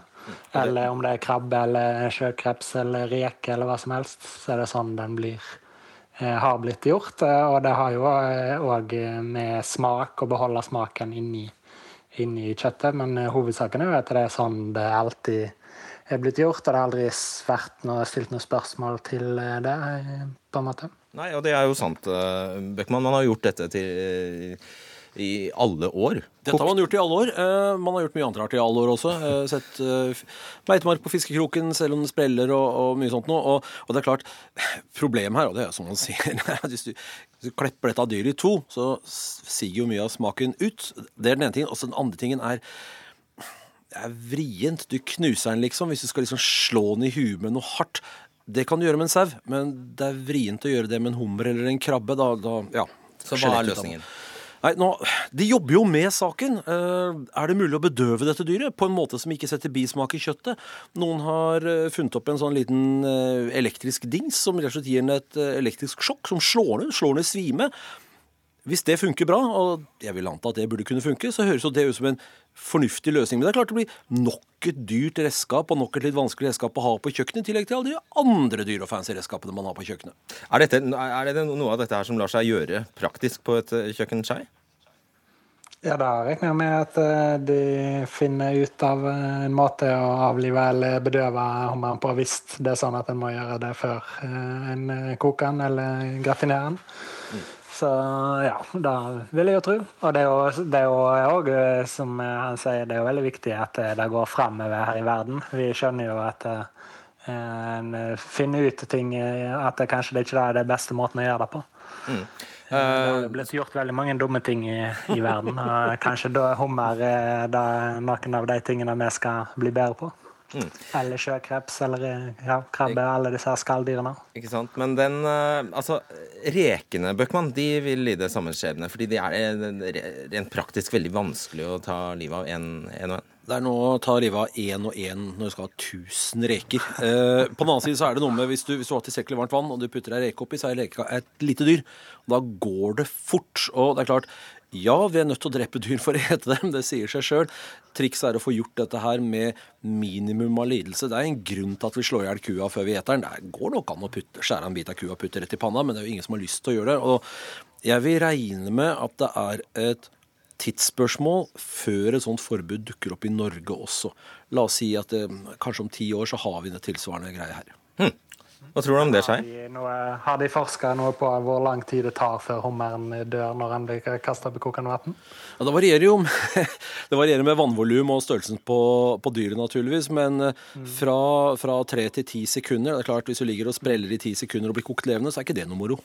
Eller om det er krabbe eller sjøkreps eller reke eller hva som helst, så er det sånn den blir eh, har blitt gjort. Eh, Og det har jo òg med smak, å beholde smaken inni, inni kjøttet. Men eh, hovedsaken er jo at det er sånn det alltid er blitt gjort, og det har aldri vært noe, stilt noe spørsmål til eh, det, eh, på en måte. Nei, og det er jo sant, Bøckmann. Man har gjort dette til, i alle år. Dette har man gjort i alle år. Eh, Man har gjort mye annet rart i alle år også. Eh, Sett eh, meitemark på fiskekroken, selv om det spreller og, og mye sånt noe. Og, og det er klart, problemet her, og det er som man sier Hvis du, hvis du klepper dette dyret i to, så siger jo mye av smaken ut. Det er den ene tingen. Og så den andre tingen er det er vrient. Du knuser den liksom. Hvis du skal liksom slå den i huet med noe hardt. Det kan du gjøre med en sau, men det er vrient å gjøre det med en hummer eller en krabbe. Da, da, ja. Så hva er ut løsningen? den. Nei, nå, De jobber jo med saken. Eh, er det mulig å bedøve dette dyret på en måte som ikke setter bismak i kjøttet? Noen har eh, funnet opp en sånn liten eh, elektrisk dings som rett og gir den et elektrisk sjokk, som slår ned, slår ned svime. Hvis det funker bra, og jeg vil anta at det burde kunne funke, så høres jo det ut som en fornuftig løsning. Men det er klart det blir nok et dyrt redskap og nok et litt vanskelig redskap å ha på kjøkkenet, i tillegg til alle de andre dyre og fancy redskapene man har på kjøkkenet. Er, dette, er det noe av dette her som lar seg gjøre praktisk på et eh, kjøkkenskei? Ja, da regner jeg med at eh, de finner ut av eh, en måte å avlive eller bedøve hummeren på hvis det er sånn at en må gjøre det før en koker den eller gratinerer den. Så ja, da vil jeg jo tro. Og det er jo, det er jo òg, eh, som han sier, det er jo veldig viktig at eh, det går fremover her i verden. Vi skjønner jo at eh, en finner ut ting At det kanskje det ikke er den beste måten å gjøre det på. Mm. Det har blitt gjort veldig mange dumme ting i, i verden. og Kanskje da hummer er noen av de tingene vi skal bli bedre på. Mm. Eller sjøkreps eller ja, krabbe, alle disse her skalldyrene. Ikke sant? Men den eh, Altså, rekene, Bøckmann, de vil lide samme skjebne. Fordi de er eh, rent praktisk veldig vanskelig å ta livet av en en og en. Det er nå å ta livet av én og én når du skal ha 1000 reker. Eh, på den annen side så er det noe med hvis du, hvis du har tilstrekkelig varmt vann og du putter ei reke oppi, så er reka et lite dyr. Og da går det fort. Og det er klart, ja, vi er nødt til å drepe dyr for å ete dem, det sier seg sjøl. Trikset er å få gjort dette her med minimum av lidelse. Det er en grunn til at vi slår i hjel kua før vi eter den. Det går nok an å putte, skjære en bit av kua og putte rett i panna, men det er jo ingen som har lyst til å gjøre det. Og jeg vil regne med at det er et tidsspørsmål før et sånt forbud dukker opp i Norge også. La oss si at det, kanskje om ti år så har vi det tilsvarende greia her. Hva tror du om det, Skei? Har de, de forska noe på hvor lang tid det tar før hummeren dør når han blir kasta på kokende vann? Ja, det varierer jo det varierer med vannvolum og størrelsen på, på dyret, naturligvis. Men eh, fra, fra tre til ti sekunder det er klart Hvis du ligger og spreller i ti sekunder og blir kokt levende, så er ikke det noe moro.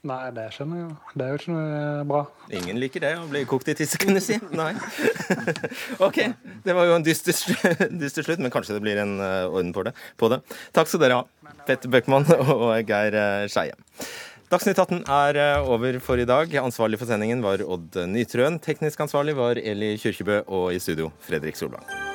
Nei, det skjønner jeg jo. Det er jo ikke noe bra. Ingen liker det, å bli kokt i ti du si. Nei. OK. Det var jo en dyster, dyster slutt, men kanskje det blir en eh, orden på det. På det. Takk skal dere ha, Petter Bøckmann og Geir eh, Skeie. Dagsnytt 18 er eh, over for i dag. Ansvarlig for sendingen var Odd Nytrøen. Teknisk ansvarlig var Eli Kyrkjebø, og i studio Fredrik Solvang.